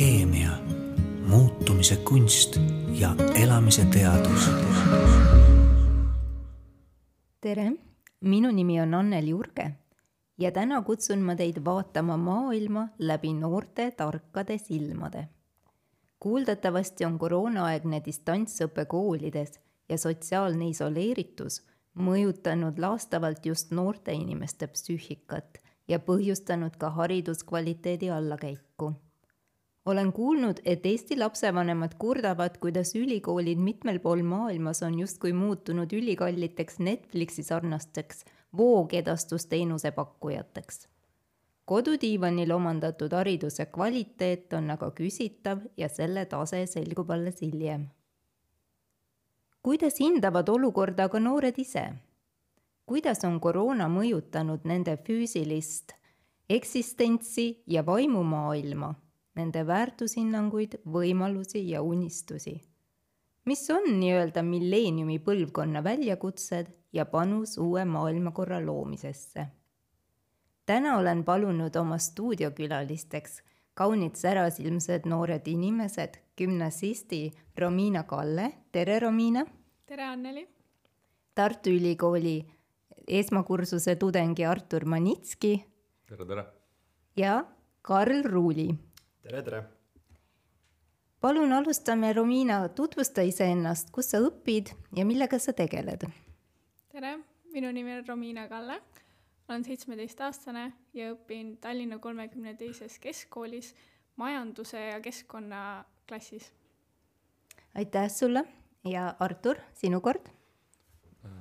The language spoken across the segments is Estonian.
keemia, muutumise kunst ja elamise teadus. tere, minu nimi on Anneli Jurge ja täna kutsun ma teid vaatama maailma läbi noorte tarkade silmade. kuuldavasti on koroonaaegne distantsõpe koolides ja sotsiaalne isoleeritus mõjutanud laastavalt just noorte inimeste psüühikat ja põhjustanud ka hariduskvaliteedi allakäiku. Olen kuulnud, et Eesti lapsevanemad kurdavad, kuidas ülikoolid mitmel pool maailmas on justkui muutunud ülikalliteks Netflixi sarnasteks voogedastusteenuse pakkujateks. kodudiivanil omandatud hariduse kvaliteet on aga küsitav ja selle tase selgub alles hiljem kuidas hindavad olukorda aga noored ise? kuidas on koroona mõjutanud nende füüsilist eksistentsi ja vaimumaailma, nende väärtushinnanguid, võimalusi ja unistusi? mis on nii-öelda milleeniumi põlvkonna väljakutsed ja panus uue maailmakorra loomisesse? täna olen palunud oma stuudiokülalisteks kaunid särasilmsed noored inimesed, gümnasisti Romina Kalle, tere Romina! tere, Anneli! Tartu Ülikooli esmakursuse tudengi Artur Manitski. tere, tere! ja Karl Ruuli. Tere, tere! palun alustame, Romina, tutvusta iseennast, kus sa õpid ja millega sa tegeled? tere, minu nimi on Romina Kalle, olen seitsmeteistaastane ja õpin Tallinna kolmekümne teises keskkoolis majanduse ja keskkonna klassis. aitäh sulle ja Artur, sinu kord?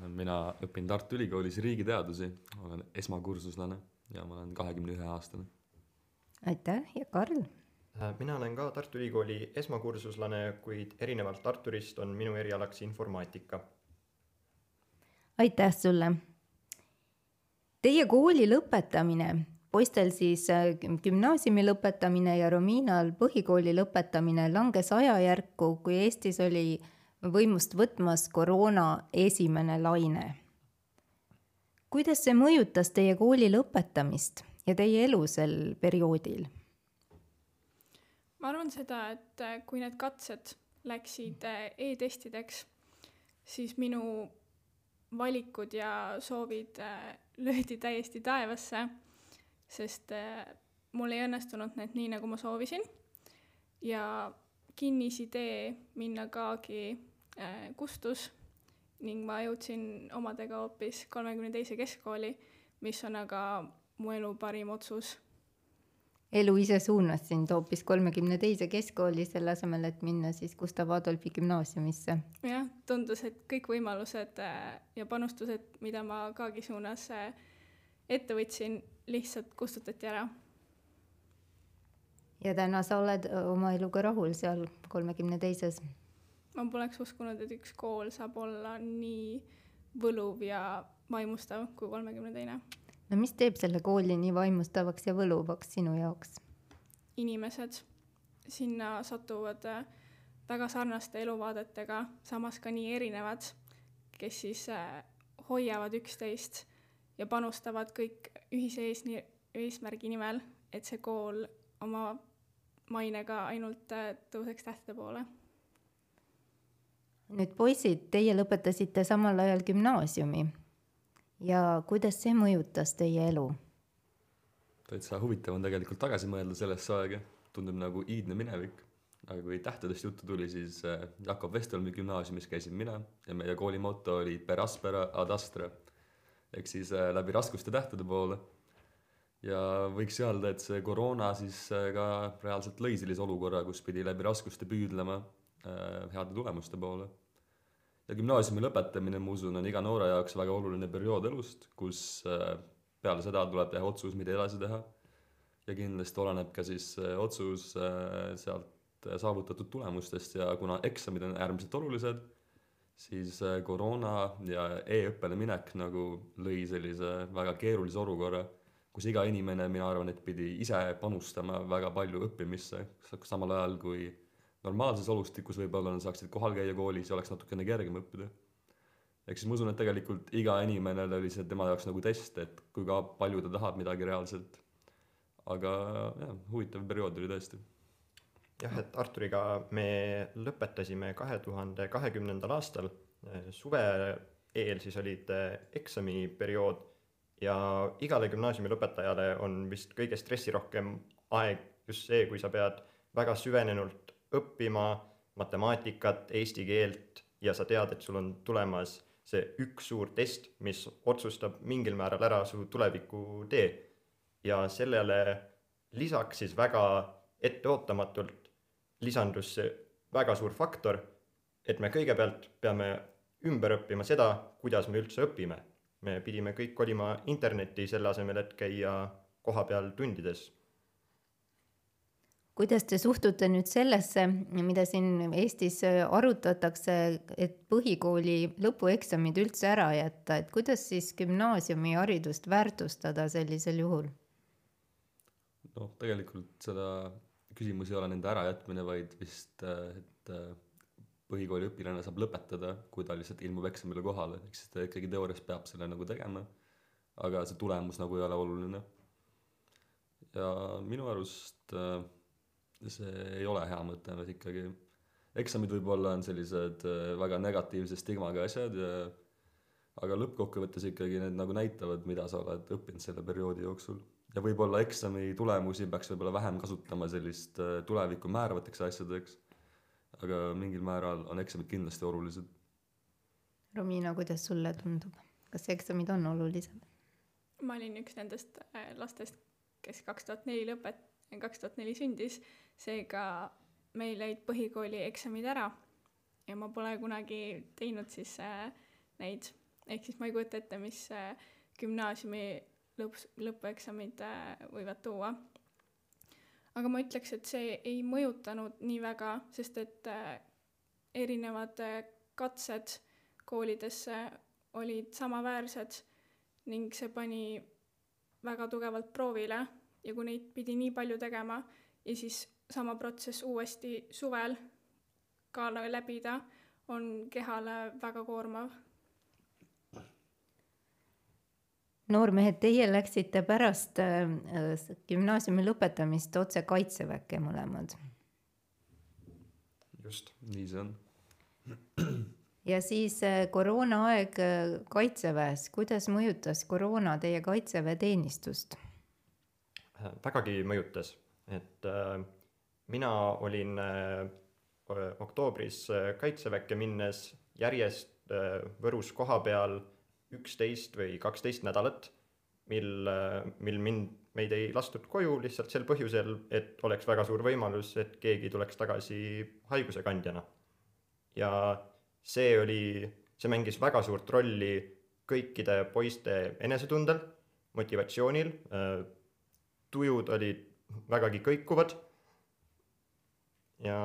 mina õpin Tartu Ülikoolis riigiteadusi, olen esmakursuslane ja ma olen kahekümne ühe aastane. aitäh ja Karl? Mina olen ka Tartu Ülikooli esmakursuslane, kuid erinevalt Arturist on minu erialaks informaatika. aitäh sulle. Teie kooli lõpetamine, poistel siis äh, gümnaasiumi lõpetamine ja Rominal põhikooli lõpetamine langes ajajärku, kui Eestis oli võimust võtmas koroona esimene laine. kuidas see mõjutas teie kooli lõpetamist ja teie elu sel perioodil? Ma arvan seda, et äh, kui need katsed läksid äh, e-testideks, siis minu valikud ja soovid äh, löödi täiesti taevasse, sest mul ei õnnestunud need nii, nagu ma soovisin. ja kinnisidee minna KAG-i kustus ning ma jõudsin omadega hoopis kolmekümne teise keskkooli, mis on aga mu elu parim otsus elu ise suunas sind hoopis kolmekümne teise keskkooli, selle asemel, et minna siis Gustav Adolfi gümnaasiumisse. jah, tundus, et kõik võimalused ja panustused, mida ma KAG-i suunas ette võtsin, lihtsalt kustutati ära. ja täna sa oled oma eluga rahul seal kolmekümne teises? ma poleks uskunud, et üks kool saab olla nii võluv ja vaimustav kui kolmekümne teine no mis teeb selle kooli nii vaimustavaks ja võluvaks sinu jaoks? inimesed, sinna satuvad äh, väga sarnaste eluvaadetega, samas ka nii erinevad, kes siis äh, hoiavad üksteist ja panustavad kõik ühise eesni-, eesmärgi nimel, et see kool oma mainega ainult äh, tõuseks tähtede poole. nüüd poisid, teie lõpetasite samal ajal gümnaasiumi ja kuidas see mõjutas teie elu? täitsa huvitav on tegelikult tagasi mõelda sellesse aega, tundub nagu iidne minevik. aga kui tähtedest juttu tuli, siis äh, Jakob Vestelmi gümnaasiumis käisin mina ja meie kooli moto oli per aspera ad astra ehk siis äh, läbi raskuste tähtede poole. ja võiks öelda, et see koroona siis äh, ka reaalselt lõi sellise olukorra, kus pidi läbi raskuste püüdlema heade tulemuste poole ja gümnaasiumi lõpetamine, ma usun, on iga noore jaoks väga oluline periood elust, kus äh, peale seda tuleb teha otsus, mida edasi teha. ja kindlasti oleneb ka siis otsus äh, sealt saavutatud tulemustest ja kuna eksamid on äärmiselt olulised, siis äh, koroona ja e-õppele minek nagu lõi sellise väga keerulise olukorra, kus iga inimene, mina arvan, et pidi ise panustama väga palju õppimisse, samal ajal kui normaalses olustikus võib-olla nad saaksid kohal käia koolis ja oleks natukene kergem õppida. ehk siis ma usun, et tegelikult iga inimene oli see tema jaoks nagu test, et kui ka palju ta tahab midagi reaalselt. aga jah, huvitav periood oli tõesti. jah, et Arturiga me lõpetasime kahe tuhande kahekümnendal aastal, suve eel siis olid eksamiperiood ja igale gümnaasiumi lõpetajale on vist kõige stressirohkem aeg just see, kui sa pead väga süvenenult õppima matemaatikat, eesti keelt ja sa tead, et sul on tulemas see üks suur test, mis otsustab mingil määral ära su tulevikutee ja sellele lisaks siis väga etteootamatult lisandus see väga suur faktor, et me kõigepealt peame ümber õppima seda, kuidas me üldse õpime. me pidime kõik kolima internetti selle asemel, et käia kohapeal tundides. Kuidas te suhtute nüüd sellesse, mida siin Eestis arutatakse, et põhikooli lõpueksamid üldse ära jätta, et kuidas siis gümnaasiumiharidust väärtustada sellisel juhul? noh, tegelikult seda küsimus ei ole nende ärajätmine, vaid vist, et põhikooli õpilane saab lõpetada, kui ta lihtsalt ilmub eksamile kohale, ehk siis ta ikkagi teoorias peab selle nagu tegema, aga see tulemus nagu ei ole oluline. ja minu arust äh, see ei ole hea mõte, et ikkagi eksamid võib-olla on sellised äh, väga negatiivse stigmaga asjad ja aga lõppkokkuvõttes ikkagi need nagu näitavad, mida sa oled õppinud selle perioodi jooksul ja võib-olla eksami tulemusi peaks võib-olla vähem kasutama sellist äh, tulevikku määravateks asjadeks, aga mingil määral on eksamid kindlasti olulised. Romina, kuidas sulle tundub, kas eksamid on olulised? ma olin üks nendest äh, lastest, kes kaks tuhat neli lõpet-, kaks tuhat neli sündis, seega meil jäid põhikooli eksamid ära ja ma pole kunagi teinud siis äh, neid, ehk siis ma ei kujuta ette, mis äh, gümnaasiumi lõps, lõpueksamid äh, võivad tuua. aga ma ütleks, et see ei mõjutanud nii väga, sest et äh, erinevad äh, katsed koolidesse olid samaväärsed ning see pani väga tugevalt proovile ja kui neid pidi nii palju tegema ja siis sama protsess uuesti suvel ka lä- läbida, on kehale väga koormav. noormehed, teie läksite pärast äh, gümnaasiumi lõpetamist otse kaitseväkke mõlemad just. nii see on. ja siis äh, koroonaaeg äh, kaitseväes, kuidas mõjutas koroona teie kaitseväeteenistust? vägagi mõjutas, et äh, mina olin äh, oktoobris äh, kaitseväkke minnes järjest äh, Võrus kohapeal üksteist või kaksteist nädalat, mil mil mind, meid ei lastud koju lihtsalt sel põhjusel, et oleks väga suur võimalus, et keegi tuleks tagasi haiguse kandjana. ja see oli, see mängis väga suurt rolli kõikide poiste enesetundel, motivatsioonil tujud olid vägagi kõikuvad ja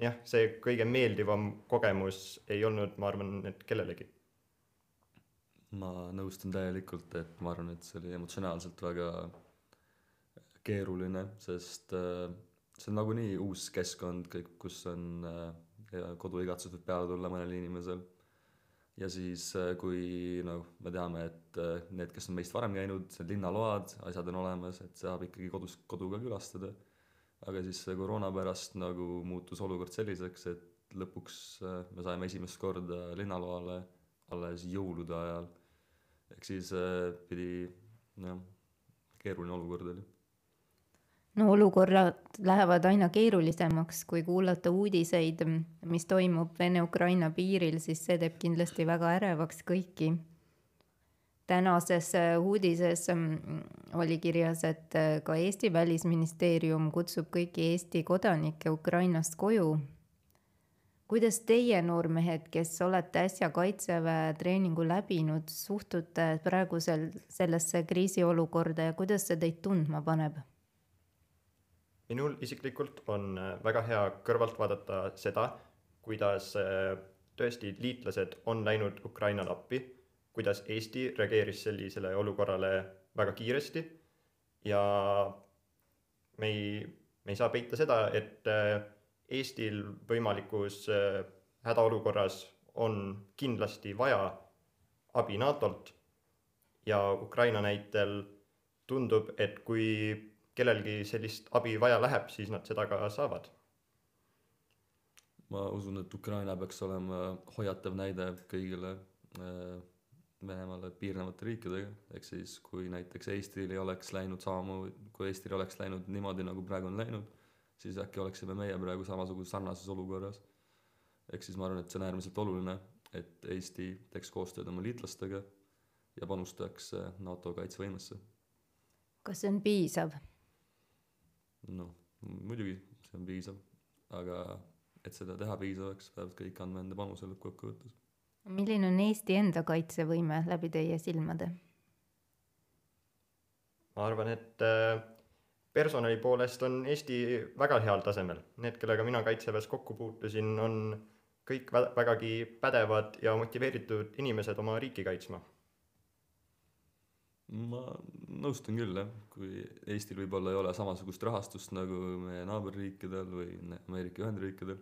jah, see kõige meeldivam kogemus ei olnud, ma arvan, et kellelegi. ma nõustun täielikult, et ma arvan, et see oli emotsionaalselt väga keeruline, sest äh, see on nagunii uus keskkond, kõik, kus on äh, ja koduigatsus võib peale tulla mõnel inimesel. ja siis, kui noh, me teame, et äh, need, kes on meist varem käinud, need linnaload, asjad on olemas, et saab ikkagi kodus, kodu ka külastada. Aga siis koroona pärast nagu muutus olukord selliseks, et lõpuks äh, me saime esimest korda linnaloale alles jõulude ajal. ehk siis äh, pidi, jah, keeruline olukord oli. no olukorrad lähevad aina keerulisemaks, kui kuulata uudiseid, mis toimub Vene-Ukraina piiril, siis see teeb kindlasti väga ärevaks kõiki. Tänases äh, uudises mm, oli kirjas, et äh, ka Eesti Välisministeerium kutsub kõiki Eesti kodanikke Ukrainast koju. kuidas teie, noormehed, kes olete äsja kaitseväe treeningu läbinud, suhtute praegusel sellesse kriisiolukorda ja kuidas see teid tundma paneb? minul isiklikult on äh, väga hea kõrvalt vaadata seda, kuidas tõesti liitlased on läinud Ukrainale appi, kuidas Eesti reageeris sellisele olukorrale väga kiiresti ja me ei, me ei saa peita seda, et äh, Eestil võimalikus äh, hädaolukorras on kindlasti vaja abi NATO-lt ja Ukraina näitel tundub, et kui kellelgi sellist abi vaja läheb, siis nad seda ka saavad. ma usun, et Ukraina peaks olema hoiatav näide kõigile äh, Venemaale piirnevate riikidega, ehk siis kui näiteks Eestil ei oleks läinud samamoodi, kui Eestil oleks läinud niimoodi, nagu praegu on läinud, siis äkki oleksime meie praegu samasuguses sarnases olukorras. ehk siis ma arvan, et see on äärmiselt oluline, et Eesti teeks koostööd oma liitlastega ja panustaks äh, NATO kaitsevõimesse. kas see on piisav? noh, muidugi see on piisav, aga et seda teha piisavaks, peavad kõik andma enda panuse lõppkokkuvõttes. Milline on Eesti enda kaitsevõime läbi teie silmade? ma arvan, et äh, personali poolest on Eesti väga heal tasemel. Need, kellega mina Kaitseväes kokku puutusin, on kõik vä- vägagi pädevad ja motiveeritud inimesed oma riiki kaitsma. ma nõustun küll jah, kui Eestil võib-olla ei ole samasugust rahastust nagu meie naaberriikidel või Ameerika Ühendriikidel,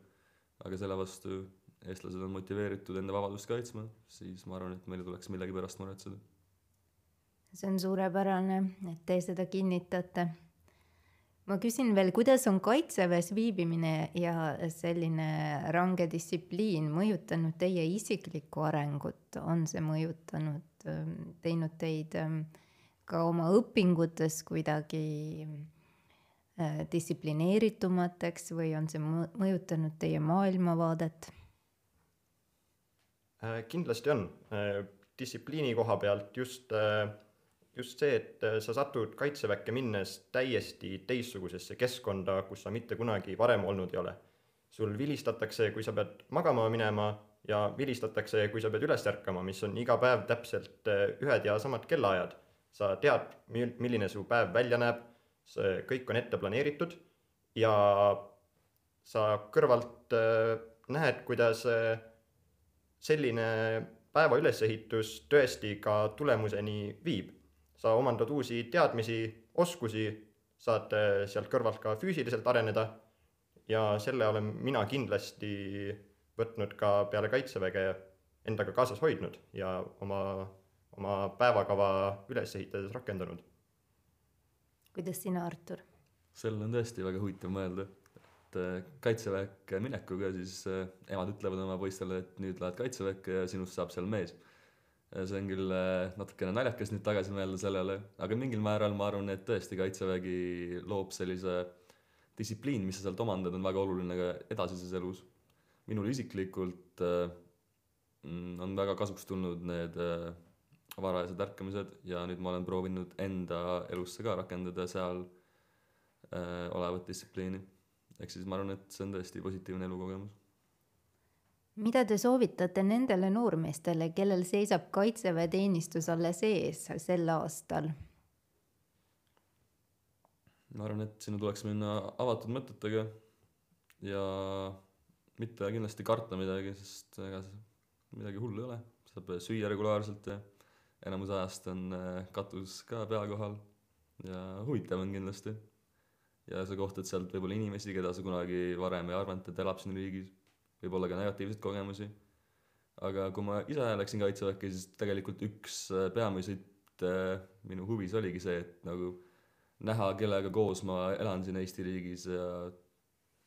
aga selle vastu eestlased on motiveeritud enda vabadust kaitsma, siis ma arvan, et meil ei tuleks millegi pärast muretseda. see on suurepärane, et te seda kinnitate. ma küsin veel, kuidas on kaitseväes viibimine ja selline range distsipliin mõjutanud teie isiklikku arengut, on see mõjutanud, teinud teid ähm, ka oma õpingutes kuidagi äh, distsiplineeritumateks või on see mõ- mõjutanud teie maailmavaadet? Äh, kindlasti on. distsipliini koha pealt just, just see, et äh, sa satud kaitseväkke minnes täiesti teistsugusesse keskkonda, kus sa mitte kunagi varem olnud ei ole. sul vilistatakse, kui sa pead magama minema ja vilistatakse, kui sa pead üles ärkama, mis on iga päev täpselt äh, ühed ja samad kellaajad. sa tead, mil-, milline su päev välja näeb, see kõik on ette planeeritud ja sa kõrvalt äh, näed, kuidas äh, selline päeva ülesehitus tõesti ka tulemuseni viib. sa omandad uusi teadmisi, oskusi, saad äh, sealt kõrvalt ka füüsiliselt areneda ja selle olen mina kindlasti võtnud ka peale Kaitseväge endaga kaasas hoidnud ja oma, oma päevakava üles ehitades rakendanud. kuidas sina, Artur? sellele on tõesti väga huvitav mõelda, et äh, kaitseväkke minekuga siis äh, emad ütlevad oma poistele, et nüüd lähed kaitseväkke ja sinust saab seal mees. see on küll äh, natukene naljakas nüüd tagasi mõelda sellele, aga mingil määral ma arvan, et tõesti kaitsevägi loob sellise distsipliin, mis sa sealt omandad, on väga oluline ka edasises elus. minul isiklikult mm, on väga kasuks tulnud need varajased ärkamised ja nüüd ma olen proovinud enda elusse ka rakendada seal olevat distsipliini. Ehk siis ma arvan, et see on tõesti positiivne elukogemus. mida te soovitate nendele noormeestele, kellel seisab kaitseväeteenistus alles ees sel aastal? ma arvan, et sinna tuleks minna avatud mõtetega ja mitte kindlasti karta midagi, sest ega midagi hullu ei ole, saab süüa regulaarselt ja enamus ajast on katus ka pea kohal ja huvitav on kindlasti. Ja see koht, et sealt võib olla inimesi, keda sa kunagi varem ei arvanud, et elab siin riigis, võib olla ka negatiivseid kogemusi. aga kui ma ise läksin kaitseväkke, siis tegelikult üks äh, peamiseid äh, minu huvis oligi see, et nagu näha, kellega koos ma elan siin Eesti riigis ja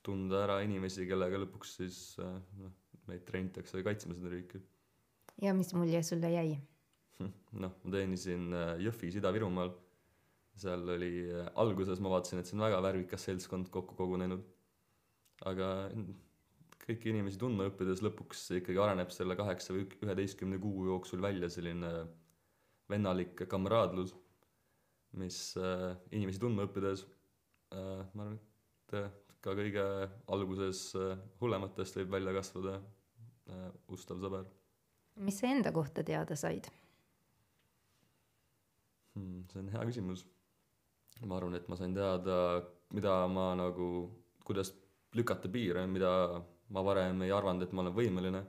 tunda ära inimesi, kellega lõpuks siis äh, noh, meid treenitakse kaitsma seda riiki. ja mis mulje sulle jäi? noh, ma teenisin Jõhvis Ida-Virumaal, seal oli, alguses ma vaatasin, et see on väga värvikas seltskond kokku kogunenud, aga kõiki inimesi tundma õppides lõpuks ikkagi areneb selle kaheksa või üheteistkümne kuu jooksul välja selline vennalik kamraadlus, mis äh, inimesi tundma õppides äh, ma arvan, et äh, ka kõige alguses äh, hullematest võib välja kasvada äh, ustav sõber mis sa enda kohta teada said? hmm,. see on hea küsimus. Ma arvan, et ma sain teada, mida ma nagu, kuidas lükata piire, mida ma varem ei arvanud, et ma olen võimeline.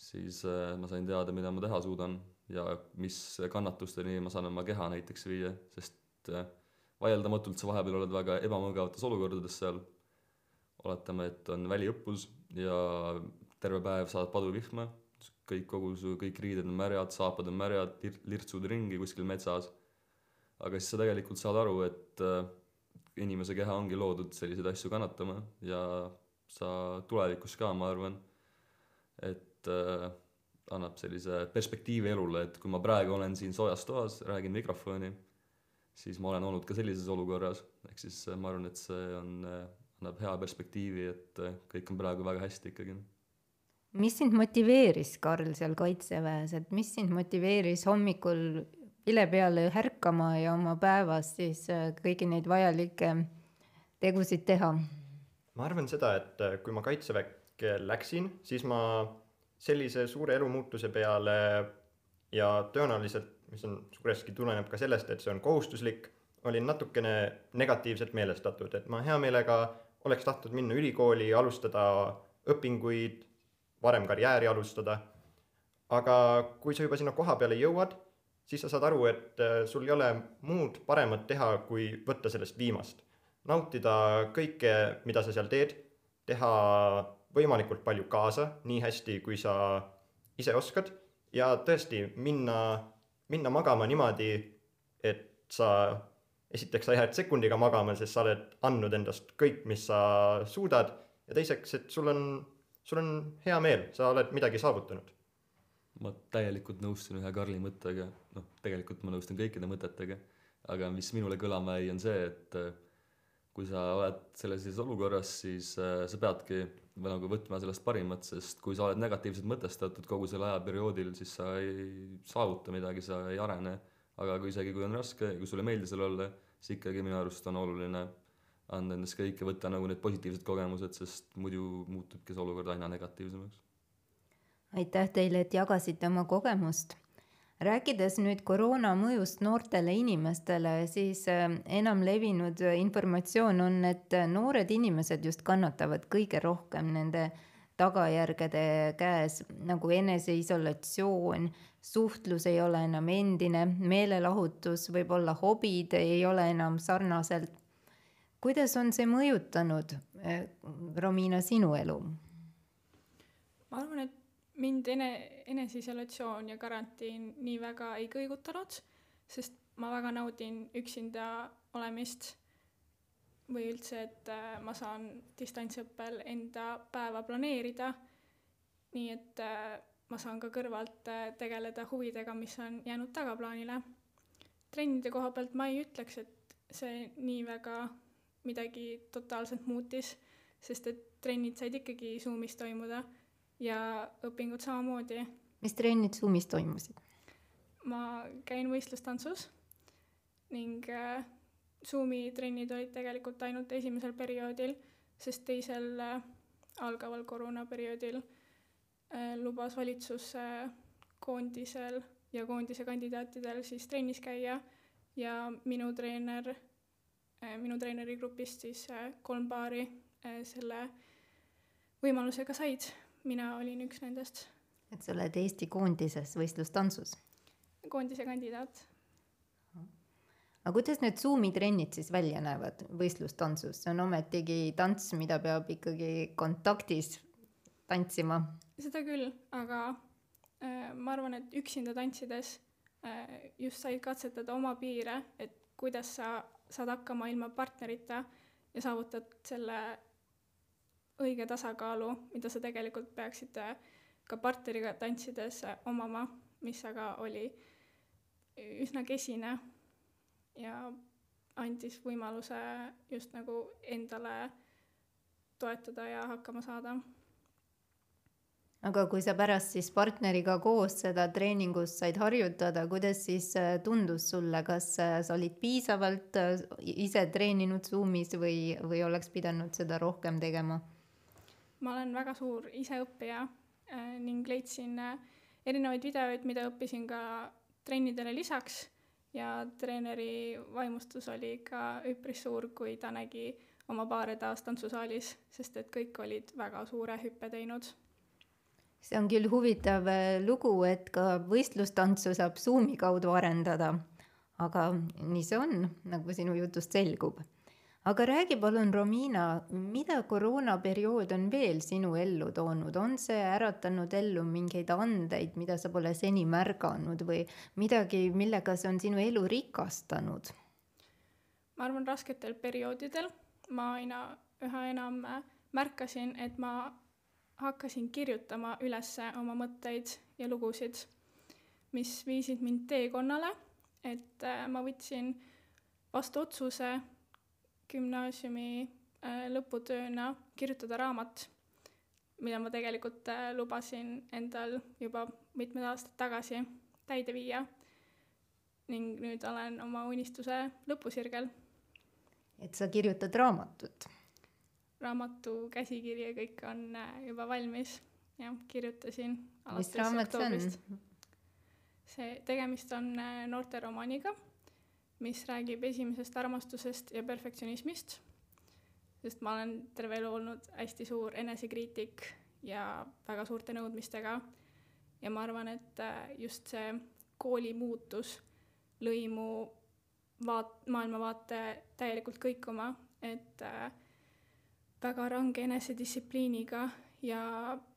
siis äh, ma sain teada, mida ma teha suudan ja mis kannatusteni ma saan oma keha näiteks viia, sest äh, vaieldamatult sa vahepeal oled väga ebamugavates olukordades seal. oletame, et on väliõppus ja terve päev saad paduvihma, kõik, kogu su kõik riided on märjad, saapad on märjad, lirtsud ringi kuskil metsas. Aga siis sa tegelikult saad aru, et äh, inimese keha ongi loodud selliseid asju kannatama ja sa tulevikus ka, ma arvan, et äh, annab sellise perspektiivi elule, et kui ma praegu olen siin soojas toas, räägin mikrofoni, siis ma olen olnud ka sellises olukorras, ehk siis äh, ma arvan, et see on äh,, annab hea perspektiivi, et kõik on praegu väga hästi ikkagi. mis sind motiveeris, Karl, seal kaitseväes, et mis sind motiveeris hommikul vile peale ärkama ja oma päevas siis äh, kõiki neid vajalikke tegusid teha? ma arvan seda, et äh, kui ma kaitseväkke läksin, siis ma sellise suure elumuutuse peale ja tõenäoliselt, mis on suuresti tuleneb ka sellest, et see on kohustuslik, olin natukene negatiivselt meelestatud, et ma hea meelega oleks tahtnud minna ülikooli, alustada õpinguid, varem karjääri alustada. aga kui sa juba sinna koha peale jõuad, siis sa saad aru, et äh, sul ei ole muud paremat teha, kui võtta sellest viimast. nautida kõike, mida sa seal teed, teha võimalikult palju kaasa, nii hästi, kui sa ise oskad ja tõesti minna, minna magama niimoodi, et sa esiteks sa jääd sekundiga magama, sest sa oled andnud endast kõik, mis sa suudad ja teiseks, et sul on, sul on hea meel, sa oled midagi saavutanud. Ma täielikult nõustun ühe Karli mõttega, noh, tegelikult ma nõustun kõikide mõtetega, aga mis minule kõlama jäi, on see, et äh, kui sa oled sellises olukorras, siis äh, sa peadki nagu võtma sellest parimat, sest kui sa oled negatiivselt mõtestatud kogu sel ajaperioodil, siis sa ei saavuta midagi, sa ei arene. aga kui isegi, kui on raske kui sulle ei meeldi seal olla, siis ikkagi minu arust on oluline anda endast kõik ja võtta nagu need positiivsed kogemused, sest muidu muutubki see olukord aina negatiivsemaks. Aitäh teile, et jagasite oma kogemust rääkides nüüd koroona mõjust noortele inimestele, siis äh, enam levinud informatsioon on, et noored inimesed just kannatavad kõige rohkem nende tagajärgede käes nagu eneseisolatsioon, suhtlus ei ole enam endine, meelelahutus, võib-olla hobid ei ole enam sarnaselt. kuidas on see mõjutanud, äh, Romina, sinu elu? ma arvan, et mind ene-, eneseisolatsioon ja karantiin nii väga ei kõigutanud, sest ma väga naudin üksinda olemist või üldse, et äh, ma saan distantsõppel enda päeva planeerida, nii et äh, ma saan ka kõrvalt äh, tegeleda huvidega, mis on jäänud tagaplaanile. trennide koha pealt ma ei ütleks, et see nii väga midagi totaalselt muutis, sest et trennid said ikkagi Zoomis toimuda ja õpingud samamoodi. mis trennid Zoomis toimusid? ma käin võistlustantsus ning äh, Zoomi trennid olid tegelikult ainult esimesel perioodil, sest teisel äh, algaval koroonaperioodil äh, lubas valitsus koondisel ja koondise kandidaatidel siis trennis käia ja minu treener minu treeneri grupist siis kolm paari selle võimalusega said mina olin üks nendest. et sa oled Eesti koondises võistlustantsus? koondise kandidaat. aga kuidas need Zoomi trennid siis välja näevad võistlustantsus, see on ometigi tants, mida peab ikkagi kontaktis tantsima. seda küll, aga äh, ma arvan, et üksinda tantsides äh, just said katsetada oma piire, et kuidas sa saad hakkama ilma partnerita ja saavutad selle õige tasakaalu, mida sa tegelikult peaksid ka partneriga tantsides omama, mis aga oli üsna kesine ja andis võimaluse just nagu endale toetuda ja hakkama saada. aga kui sa pärast siis partneriga koos seda treeningust said harjutada, kuidas siis äh, tundus sulle, kas äh, sa olid piisavalt äh, ise treeninud Zoomis või, või oleks pidanud seda rohkem tegema? Ma olen väga suur iseõppija äh, ning leidsin äh, erinevaid videoid, mida õppisin ka trennidele lisaks ja treeneri vaimustus oli ka üpris suur, kui ta nägi oma paare taas tantsusaalis, sest et kõik olid väga suure hüppe teinud. see on küll huvitav äh, lugu, et ka võistlustantsu saab Zoomi kaudu arendada, aga nii see on, nagu sinu jutust selgub aga räägi palun, Romina, mida koroonaperiood on veel sinu ellu toonud, on see äratanud ellu mingeid andeid, mida sa pole seni märganud või midagi, millega see on sinu elu rikastanud? ma arvan, rasketel perioodidel ma aina üha enam äh, märkasin, et ma hakkasin kirjutama üles oma mõtteid ja lugusid, mis viisid mind teekonnale, et äh, ma võtsin vastu otsuse gümnaasiumi äh, lõputööna kirjutada raamat, mida ma tegelikult lubasin endal juba mitmed aastad tagasi täide viia. ning nüüd olen oma unistuse lõpusirgel et sa kirjutad raamatut. raamatu käsikiri ja kõik on äh, juba valmis, jah, kirjutasin. mis raamat see on? see, tegemist on äh, noorteromaaniga, mis räägib esimesest armastusest ja perfektsionismist, sest ma olen terve elu olnud hästi suur enesekriitik ja väga suurte nõudmistega ja ma arvan, et äh, just see kooli muutus lõi mu vaat-, maailmavaate täielikult kõikuma, et äh, väga range enesedistsipliiniga ja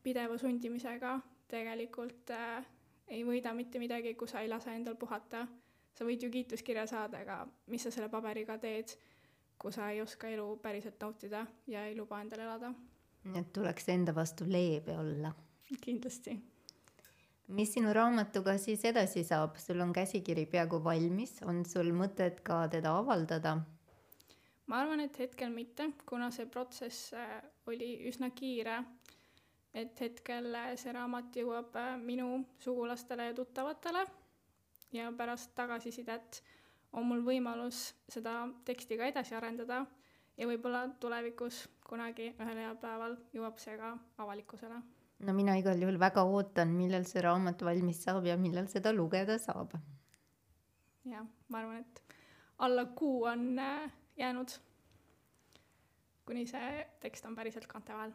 pideva sundimisega tegelikult äh, ei võida mitte midagi, kui sa ei lase endal puhata. Sa võid ju kiituskirja saada, aga mis sa selle paberiga teed, kui sa ei oska elu päriselt nautida ja ei luba endal elada. nii et tuleks enda vastu leebe olla. kindlasti mis sinu raamatuga siis edasi saab, sul on käsikiri peaaegu valmis, on sul mõtet ka teda avaldada? ma arvan, et hetkel mitte, kuna see protsess äh, oli üsna kiire. et hetkel äh, see raamat jõuab äh, minu sugulastele ja tuttavatele ja pärast tagasisidet on mul võimalus seda teksti ka edasi arendada ja võib-olla tulevikus kunagi ühel heal päeval jõuab see ka avalikkusele no mina igal juhul väga ootan, millal see raamat valmis saab ja millal seda lugeda saab. jah, ma arvan, et alla kuu on äh, jäänud, kuni see tekst on päriselt kaante vahel.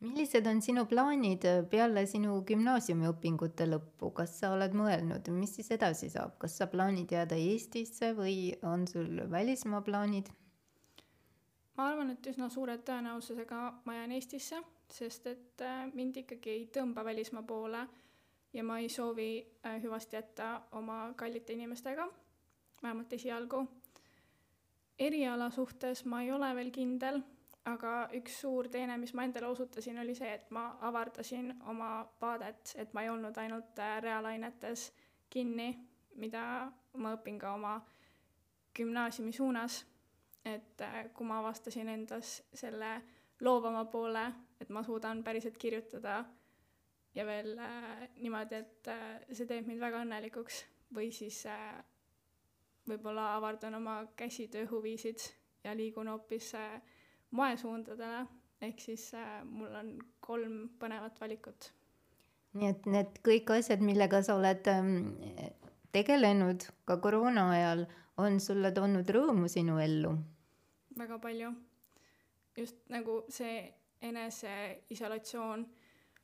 Millised on sinu plaanid peale sinu gümnaasiumiõpingute lõppu, kas sa oled mõelnud, mis siis edasi saab, kas sa plaanid jääda Eestisse või on sul välismaa plaanid? ma arvan, et üsna suure tõenäosusega ma jään Eestisse sest et äh, mind ikkagi ei tõmba välismaa poole ja ma ei soovi äh, hüvasti jätta oma kallite inimestega, vähemalt esialgu. eriala suhtes ma ei ole veel kindel, aga üks suur teene, mis ma endale osutasin, oli see, et ma avardasin oma vaadet, et ma ei olnud ainult äh, reaalainetes kinni, mida ma õpin ka oma gümnaasiumi suunas. et kui ma avastasin endas selle loovama poole, et ma suudan päriselt kirjutada ja veel äh, niimoodi, et äh, see teeb mind väga õnnelikuks või siis äh, võib-olla avardan oma käsitööhuvisid ja liigun hoopis äh, moesuundadele, ehk siis äh, mul on kolm põnevat valikut. nii et need kõik asjad, millega sa oled ähm, tegelenud ka koroona ajal, on sulle toonud rõõmu sinu ellu? väga palju just nagu see eneseisolatsioon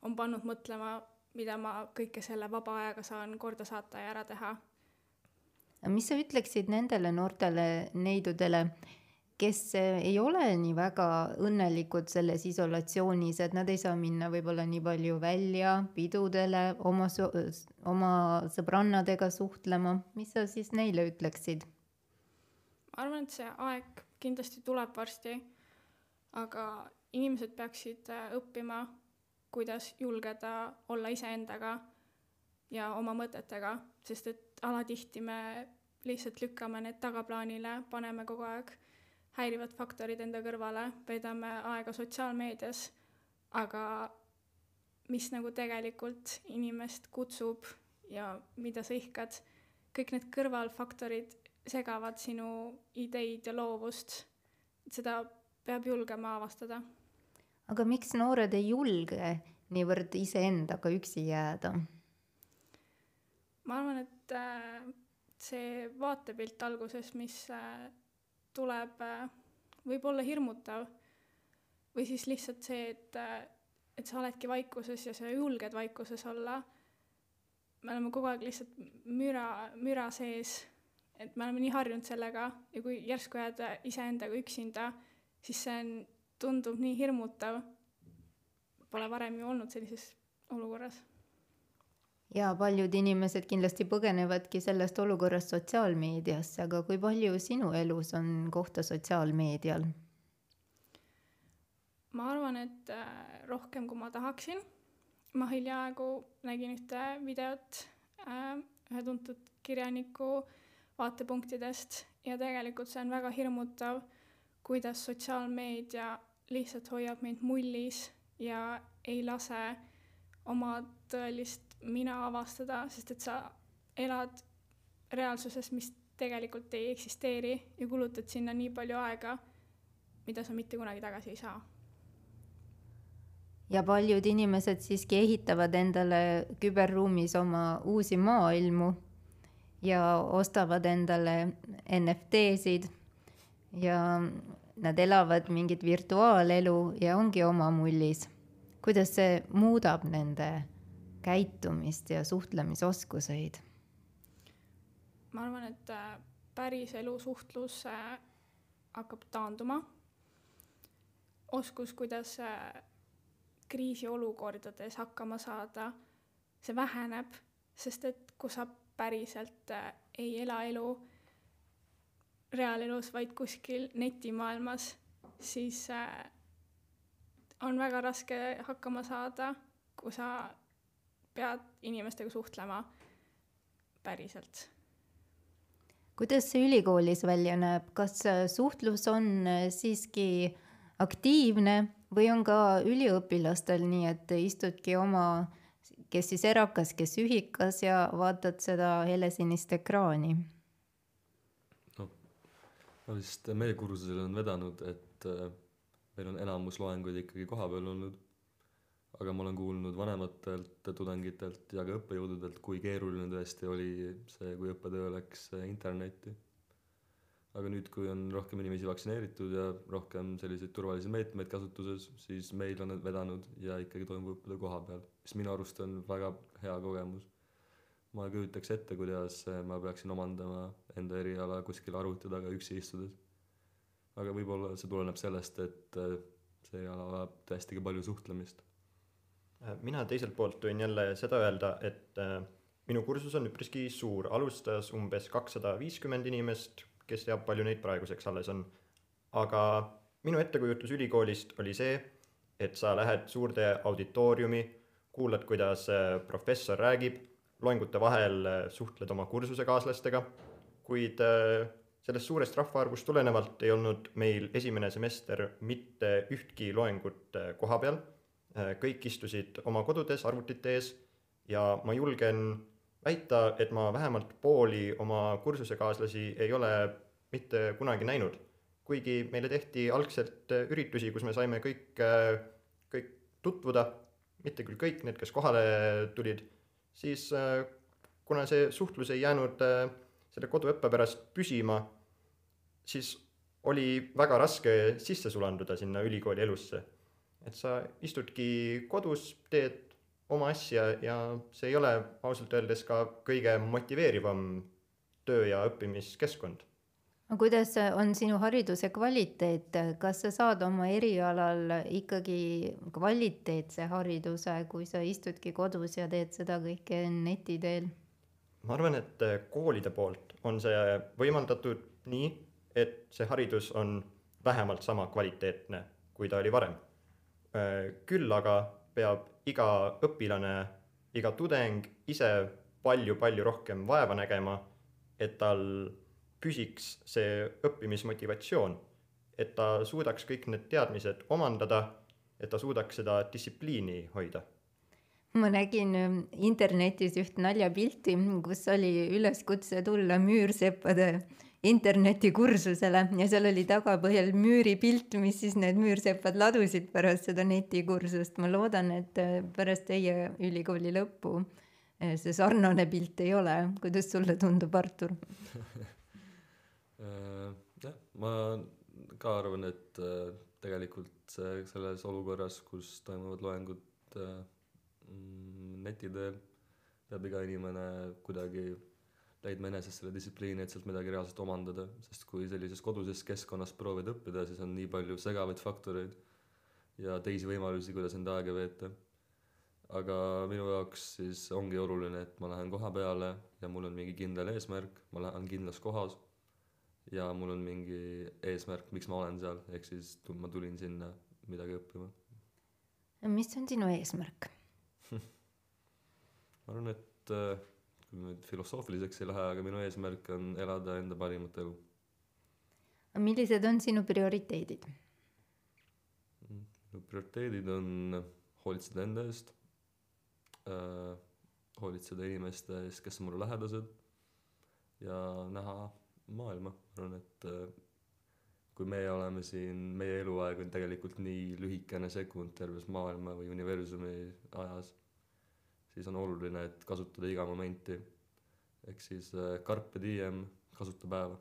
on pannud mõtlema, mida ma kõike selle vaba ajaga saan korda saata ja ära teha. mis sa ütleksid nendele noortele neidudele, kes ei ole nii väga õnnelikud selles isolatsioonis, et nad ei saa minna võib-olla nii palju välja pidudele, oma, oma sõbrannadega suhtlema, mis sa siis neile ütleksid? ma arvan, et see aeg kindlasti tuleb varsti aga inimesed peaksid äh, õppima, kuidas julgeda olla iseendaga ja oma mõtetega, sest et alatihti me lihtsalt lükkame need tagaplaanile, paneme kogu aeg häirivad faktorid enda kõrvale, veedame aega sotsiaalmeedias, aga mis nagu tegelikult inimest kutsub ja mida sa ihkad, kõik need kõrvalfaktorid segavad sinu ideid ja loovust, seda peab julgema avastada. aga miks noored ei julge niivõrd iseendaga üksi jääda? ma arvan, et äh, see vaatepilt alguses, mis äh, tuleb, äh, võib olla hirmutav. või siis lihtsalt see, et, et sa oledki vaikuses ja sa julged vaikuses olla. me oleme kogu aeg lihtsalt müra, müra sees, et me oleme nii harjunud sellega ja kui järsku jääd iseendaga üksinda siis see on, tundub nii hirmutav. Pole varem ju olnud sellises olukorras. Ja paljud inimesed kindlasti põgenevadki sellest olukorrast sotsiaalmeediasse, aga kui palju sinu elus on kohta sotsiaalmeedial? ma arvan, et äh, rohkem, kui ma tahaksin. ma hiljaaegu nägin ühte videot äh, ühe tuntud kirjaniku vaatepunktidest ja tegelikult see on väga hirmutav, kuidas sotsiaalmeedia lihtsalt hoiab meid mullis ja ei lase oma tõelist mina avastada, sest et sa elad reaalsuses, mis tegelikult ei eksisteeri ja kulutad sinna nii palju aega, mida sa mitte kunagi tagasi ei saa. ja paljud inimesed siiski ehitavad endale küberruumis oma uusi maailmu ja ostavad endale NFT-sid ja nad elavad mingit virtuaalelu ja ongi oma mullis. kuidas see muudab nende käitumist ja suhtlemisoskuseid? ma arvan, et äh, päriselu suhtlus äh, hakkab taanduma. oskus, kuidas äh, kriisiolukordades hakkama saada, see väheneb, sest et kui sa päriselt ei ela elu reaalelus, vaid kuskil netimaailmas, siis on väga raske hakkama saada, kui sa pead inimestega suhtlema päriselt. kuidas see ülikoolis välja näeb, kas suhtlus on äh, siiski aktiivne või on ka üliõpilastel nii, et istudki oma, kes siis erakas, kes ühikas ja vaatad seda helesinist ekraani? noh, ma vist meie kursusel on vedanud, et äh, meil on enamus loenguid ikkagi kohapeal olnud aga ma olen kuulnud vanematelt tudengitelt ja ka õppejõududelt, kui keeruline tõesti oli see, kui õppetöö läks internetti. aga nüüd, kui on rohkem inimesi vaktsineeritud ja rohkem selliseid turvalisi meetmeid kasutuses, siis meil on need vedanud ja ikkagi toimub õppetöö koha peal, mis minu arust on väga hea kogemus. ma ei kujutaks ette, kuidas ma peaksin omandama enda eriala kuskil arvuti taga üksi istudes. aga võib-olla see tuleneb sellest, et see ala vajab ka palju suhtlemist mina teiselt poolt võin jälle seda öelda, et äh, minu kursus on üpriski suur, alustas umbes kakssada viiskümmend inimest, kes teab, palju neid praeguseks alles on. aga minu ettekujutus ülikoolist oli see, et sa lähed suurde auditooriumi, kuulad, kuidas äh, professor räägib, loengute vahel suhtled oma kursusekaaslastega, kuid sellest suurest rahvaarvust tulenevalt ei olnud meil esimene semester mitte ühtki loengut koha peal Äh, kõik istusid oma kodudes arvutite ees ja ma julgen väita, et ma vähemalt pooli oma kursusekaaslasi ei ole mitte kunagi näinud. kuigi meile tehti algselt äh, üritusi, kus me saime kõik, äh, kõik tutvuda, mitte küll kõik need, kes kohale tulid, siis kuna see suhtlus ei jäänud selle koduõppe pärast püsima, siis oli väga raske sisse sulanduda sinna ülikooli elusse et sa istudki kodus, teed oma asja ja see ei ole ausalt öeldes ka kõige motiveerivam töö ja õppimiskeskkond. no kuidas on sinu hariduse kvaliteet, kas sa saad oma erialal ikkagi kvaliteetse hariduse, kui sa istudki kodus ja teed seda kõike neti teel? ma arvan, et koolide poolt on see võimaldatud nii, et see haridus on vähemalt sama kvaliteetne, kui ta oli varem küll aga peab iga õpilane, iga tudeng ise palju-palju rohkem vaeva nägema, et tal püsiks see õppimismotivatsioon, et ta suudaks kõik need teadmised omandada, et ta suudaks seda distsipliini hoida. Ma nägin ähm, internetis üht naljapilti, kus oli üleskutse tulla müürseppade internetikursusele ja seal oli tagapõhjal müüripilt, mis siis need müürsepad ladusid pärast seda netikursust. ma loodan, et äh, pärast teie ülikooli lõppu äh, see sarnane pilt ei ole. kuidas sulle tundub, Artur äh, jah, ma ka arvan, et tegelikult selles olukorras, kus toimuvad loengud mm, neti teel, peab iga inimene kuidagi leidma eneses selle distsipliini, et sealt midagi reaalselt omandada, sest kui sellises koduses keskkonnas proovid õppida, siis on nii palju segavaid faktoreid ja teisi võimalusi, kuidas enda aega veeta. aga minu jaoks siis ongi oluline, et ma lähen koha peale ja mul on mingi kindel eesmärk, ma lähen kindlas kohas ja mul on mingi eesmärk, miks ma olen seal, ehk siis ma tulin sinna midagi õppima. mis on sinu eesmärk? ma arvan, et äh, kui nüüd filosoofiliseks ei lähe, aga minu eesmärk on elada enda parimat elu. millised on sinu prioriteedid? minu prioriteedid on hoolitseda enda eest äh,, hoolitseda inimeste eest, kes on mulle lähedased ja näha maailma, ma arvan, et äh, kui meie oleme siin, meie eluaeg on tegelikult nii lühikene sekund terves maailma või universumi ajas, siis on oluline, et kasutada iga momenti. ehk siis äh, carpe diem, kasuta päeva.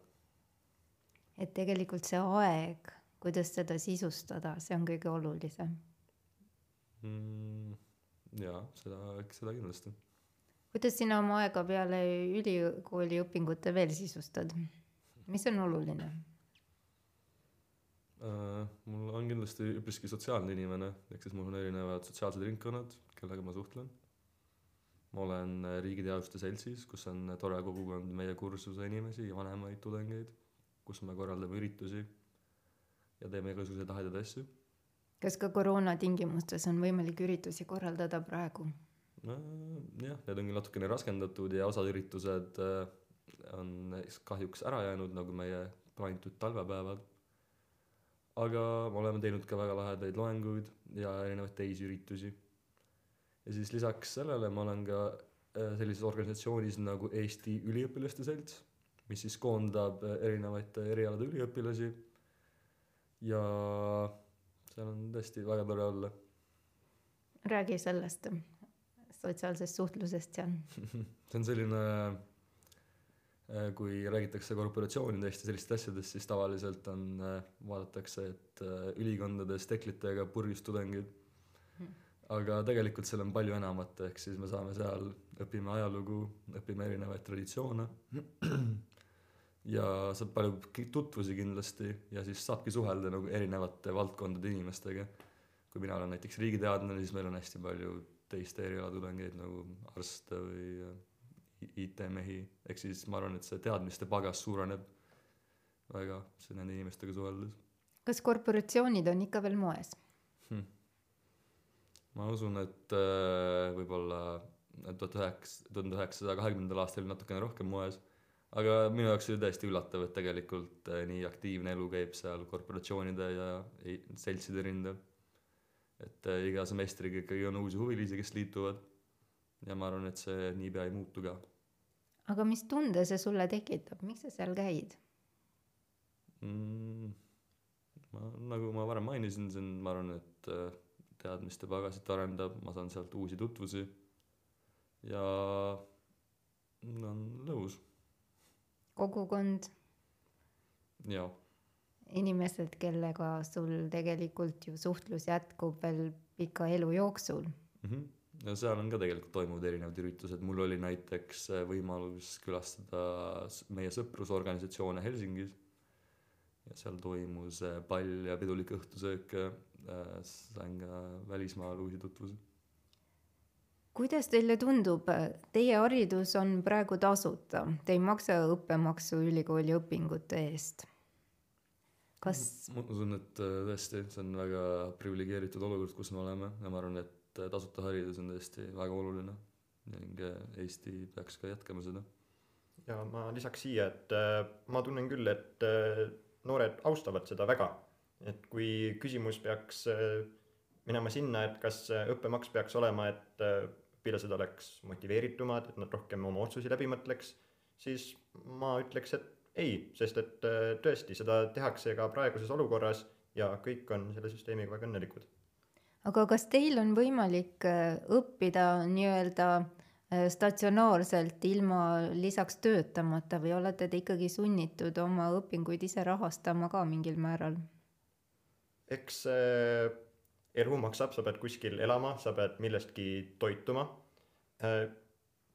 et tegelikult see aeg, kuidas seda sisustada, see on kõige olulisem. mm,. jaa, seda, eks seda kindlasti. kuidas sina oma aega peale ülikooli õpingute veel sisustad? mis on oluline? Äh, mul on kindlasti üpriski sotsiaalne inimene, ehk siis mul on erinevad sotsiaalsed ringkonnad, kellega ma suhtlen. Ma olen äh, Riigi Teaduste Seltsis, kus on tore kogukond meie kursuse inimesi ja vanemaid tudengeid, kus me korraldame üritusi ja teeme igasuguseid lahedaid asju. kas ka koroona tingimustes on võimalik üritusi korraldada praegu? no jah, need on küll natukene raskendatud ja osad üritused äh, on kahjuks ära jäänud, nagu meie plaanitud talvepäevad. aga me oleme teinud ka väga lahedaid loenguid ja erinevaid teisi üritusi. Ja siis lisaks sellele ma olen ka äh, sellises organisatsioonis nagu Eesti Üliõpilaste Selts, mis siis koondab äh, erinevate erialade üliõpilasi ja seal on tõesti väga tore olla. räägi sellest, sotsiaalsest suhtlusest seal. see on selline Äh, kui räägitakse korporatsioonidest ja sellistest asjadest, siis tavaliselt on, äh, vaadatakse, et äh, ülikondades teklitega purgis tudengid. Aga tegelikult seal on palju enamat, ehk siis me saame seal, õpime ajalugu, õpime erinevaid traditsioone. ja saab palju tutvusi kindlasti ja siis saabki suhelda nagu erinevate valdkondade inimestega. kui mina olen näiteks riigiteadlane, siis meil on hästi palju teiste erialatudengeid nagu arste või IT-mehi, ehk siis ma arvan, et see teadmiste pagas suureneb väga nende inimestega suheldes. kas korporatsioonid on ikka veel moes hm.? Ma usun, et äh, võib-olla tuhat üheksa, tuhande üheksasaja kahekümnendal aastal oli natukene rohkem moes, aga minu jaoks oli täiesti üllatav, et tegelikult äh, nii aktiivne elu käib seal korporatsioonide ja seltside rindel. et äh, iga semestriga ikkagi on uusi huvilisi, kes liituvad ja ma arvan, et see niipea ei muutu ka aga mis tunde see sulle tekitab, miks sa seal käid mm,? ma, nagu ma varem mainisin, see on, ma arvan, et äh, teadmiste pagasit arendab, ma saan sealt uusi tutvusi ja on lõbus. kogukond? jaa. inimesed, kellega sul tegelikult ju suhtlus jätkub veel pika elu jooksul mm. -hmm no seal on ka tegelikult toimuvad erinevad üritused, mul oli näiteks äh, võimalus külastada meie sõprusorganisatsioone Helsingis ja seal toimus äh, pall ja pidulik õhtusöök, äh, sain ka välismaal uusi tutvusi. kuidas teile tundub, teie haridus on praegu tasuta, te ei maksa õppemaksu ülikooli õpingute eest? kas ma usun, et tõesti, see on väga priviligeeritud olukord, kus me oleme ja ma arvan, et äh, tasuta haridus on tõesti väga oluline ning äh, Eesti peaks ka jätkama seda. ja ma lisaks siia, et äh, ma tunnen küll, et noored austavad seda väga. Et kui küsimus peaks minema sinna, et kas õppemaks peaks olema, et õpilased oleks motiveeritumad, et nad rohkem oma otsusi läbi mõtleks, siis ma ütleks, et ei, sest et tõesti, seda tehakse ka praeguses olukorras ja kõik on selle süsteemiga väga õnnelikud aga kas teil on võimalik äh, õppida nii-öelda äh, statsionaarselt ilma lisaks töötamata või olete te ikkagi sunnitud oma õpinguid ise rahastama ka mingil määral? Eks äh, elu maksab, sa pead kuskil elama, sa pead millestki toituma äh,.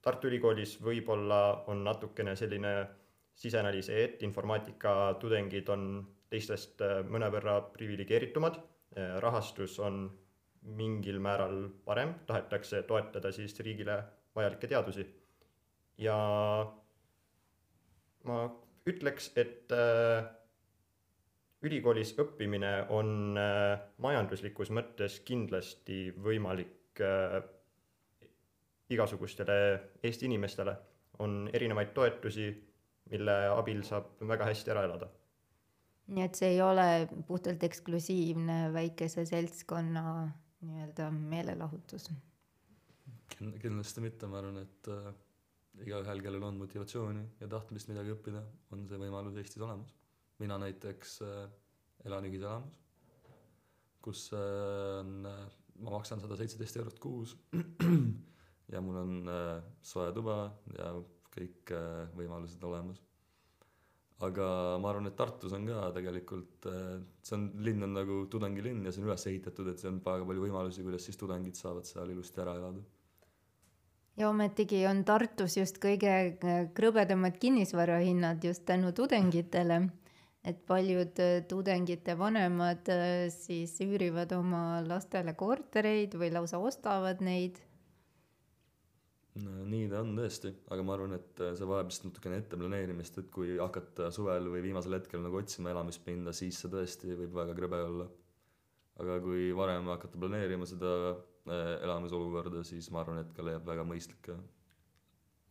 Tartu Ülikoolis võib-olla on natukene selline sisenali see, et informaatika tudengid on teistest äh, mõnevõrra priviligeeritumad rahastus on mingil määral parem, tahetakse toetada siis riigile vajalikke teadusi. ja ma ütleks, et äh, ülikoolis õppimine on äh, majanduslikus mõttes kindlasti võimalik äh, igasugustele Eesti inimestele. on erinevaid toetusi, mille abil saab väga hästi ära elada. nii et see ei ole puhtalt eksklusiivne väikese seltskonna nii-öelda meelelahutus? kindlasti mitte, ma arvan, et äh, igaühel, kellel on motivatsiooni ja tahtmist midagi õppida, on see võimalus Eestis olemas. Mina näiteks äh, elan ühiselamus, kus äh, on äh,, ma maksan sada seitseteist eurot kuus ja mul on soe tuba ja kõik võimalused olemas. aga ma arvan, et Tartus on ka tegelikult see on, linn on nagu tudengilinn ja see on üles ehitatud, et see on väga palju võimalusi, kuidas siis tudengid saavad seal ilusti ära elada ja ometigi on Tartus just kõige krõbedamad kinnisvarahinnad just tänu tudengitele. Et paljud äh, tudengite vanemad äh, siis üürivad oma lastele kortereid või lausa ostavad neid. no nii ta on tõesti, aga ma arvan, et see vajab lihtsalt natukene etteplaneerimist, et kui hakata suvel või viimasel hetkel nagu otsima elamispinda, siis see tõesti võib väga krõbe olla. aga kui varem hakata planeerima seda Äh, elamisolukorda, siis ma arvan, et ka leiab väga mõistlik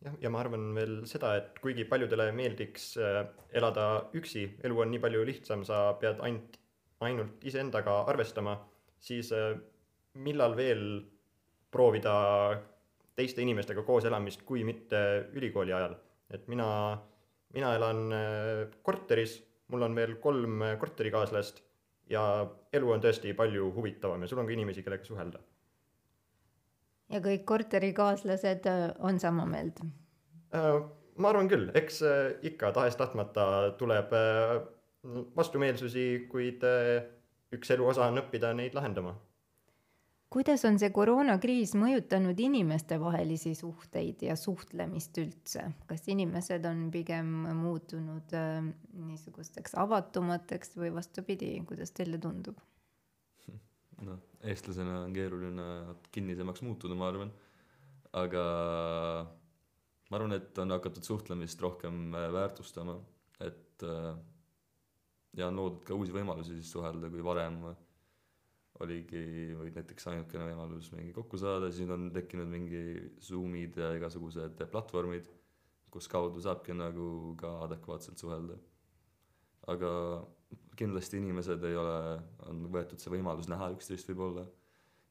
jah, ja ma arvan veel seda, et kuigi paljudele meeldiks äh, elada üksi, elu on nii palju lihtsam, sa pead ainult, ainult iseendaga arvestama, siis äh, millal veel proovida teiste inimestega koos elamist, kui mitte ülikooli ajal. et mina, mina elan korteris, mul on veel kolm korterikaaslast ja elu on tõesti palju huvitavam ja sul on ka inimesi, kellega suhelda ja kõik korterikaaslased äh, on sama meelt? Äh, ma arvan küll, eks äh, ikka tahes-tahtmata tuleb vastumeelsusi, kuid üks elu osa on õppida neid lahendama. kuidas on see koroonakriis mõjutanud inimestevahelisi suhteid ja suhtlemist üldse, kas inimesed on pigem muutunud niisugusteks avatumateks või vastupidi, kuidas teile tundub? noh eestlasena on keeruline kinnisemaks muutuda, ma arvan. aga ma arvan, et on hakatud suhtlemist rohkem äh, väärtustama, et äh, ja on loodud ka uusi võimalusi siis suhelda, kui varem oligi või näiteks ainukene võimalus mingi kokku saada, siis on tekkinud mingi Zoom'id ja igasugused platvormid, kus kaudu saabki nagu ka adekvaatselt suhelda. aga kindlasti inimesed ei ole, on võetud see võimalus näha üksteist võib-olla,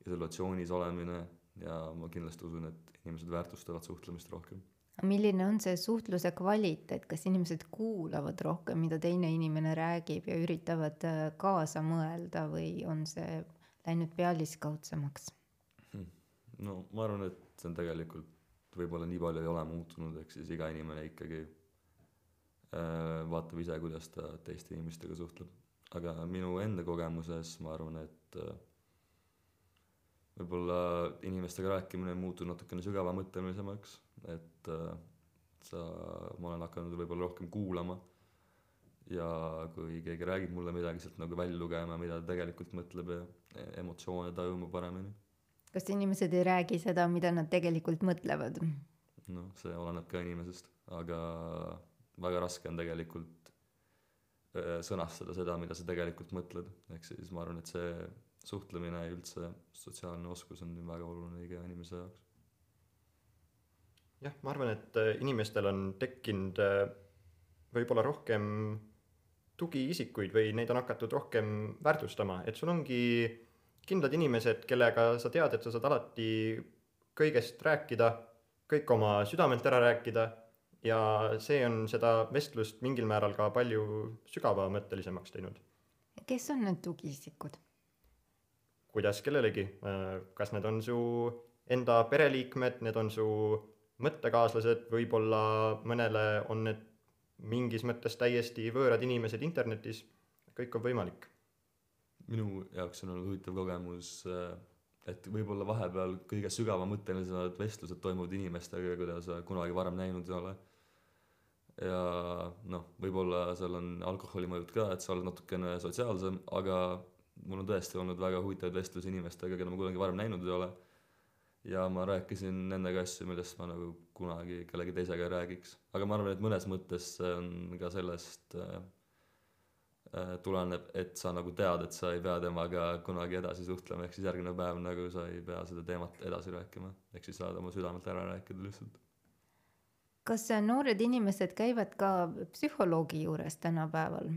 isolatsioonis olemine ja ma kindlasti usun, et inimesed väärtustavad suhtlemist rohkem. milline on see suhtluse kvaliteet, kas inimesed kuulavad rohkem, mida teine inimene räägib ja üritavad äh, kaasa mõelda või on see läinud pealiskaudsemaks hmm.? no ma arvan, et see on tegelikult võib-olla nii palju ei ole muutunud, ehk siis iga inimene ikkagi vaatab ise, kuidas ta teiste inimestega suhtleb. aga minu enda kogemuses ma arvan, et äh, võib-olla inimestega rääkimine on muutunud natukene sügavamõttelisemaks, et äh, sa, ma olen hakanud võib-olla rohkem kuulama ja kui keegi räägib mulle midagi, sealt nagu välja lugema, mida ta tegelikult mõtleb ja e-, emotsioone tajuma paremini. kas inimesed ei räägi seda, mida nad tegelikult mõtlevad? noh, see oleneb ka inimesest, aga väga raske on tegelikult sõnastada seda, mida sa tegelikult mõtled, ehk siis ma arvan, et see suhtlemine ja üldse sotsiaalne oskus on väga oluline iga inimese jaoks. jah, ma arvan, et inimestel on tekkinud võib-olla rohkem tugiisikuid või neid on hakatud rohkem väärtustama, et sul ongi kindlad inimesed, kellega sa tead, et sa saad alati kõigest rääkida, kõik oma südamelt ära rääkida ja see on seda vestlust mingil määral ka palju sügavamõttelisemaks teinud. kes on need tugiisikud? kuidas kellelegi, kas need on su enda pereliikmed, need on su mõttekaaslased, võib-olla mõnele on need mingis mõttes täiesti võõrad inimesed internetis, kõik on võimalik. minu jaoks on olnud huvitav kogemus, et võib-olla vahepeal kõige sügavamõttelisemad vestlused toimuvad inimestega, keda sa kunagi varem näinud ei ole ja noh, võib-olla seal on alkoholi mõjud ka, et sa oled natukene sotsiaalsem, aga mul on tõesti olnud väga huvitavaid vestlusi inimestega, keda ma kunagi varem näinud ei ole. ja ma rääkisin nendega asju, millest ma nagu kunagi kellegi teisega ei räägiks. aga ma arvan, et mõnes mõttes see on ka sellest äh, äh, tuleneb, et sa nagu tead, et sa ei pea temaga kunagi edasi suhtlema, ehk siis järgmine päev nagu sa ei pea seda teemat edasi rääkima. ehk siis saad oma südamelt ära rääkida lihtsalt. Kas äh, noored inimesed käivad ka psühholoogi juures tänapäeval?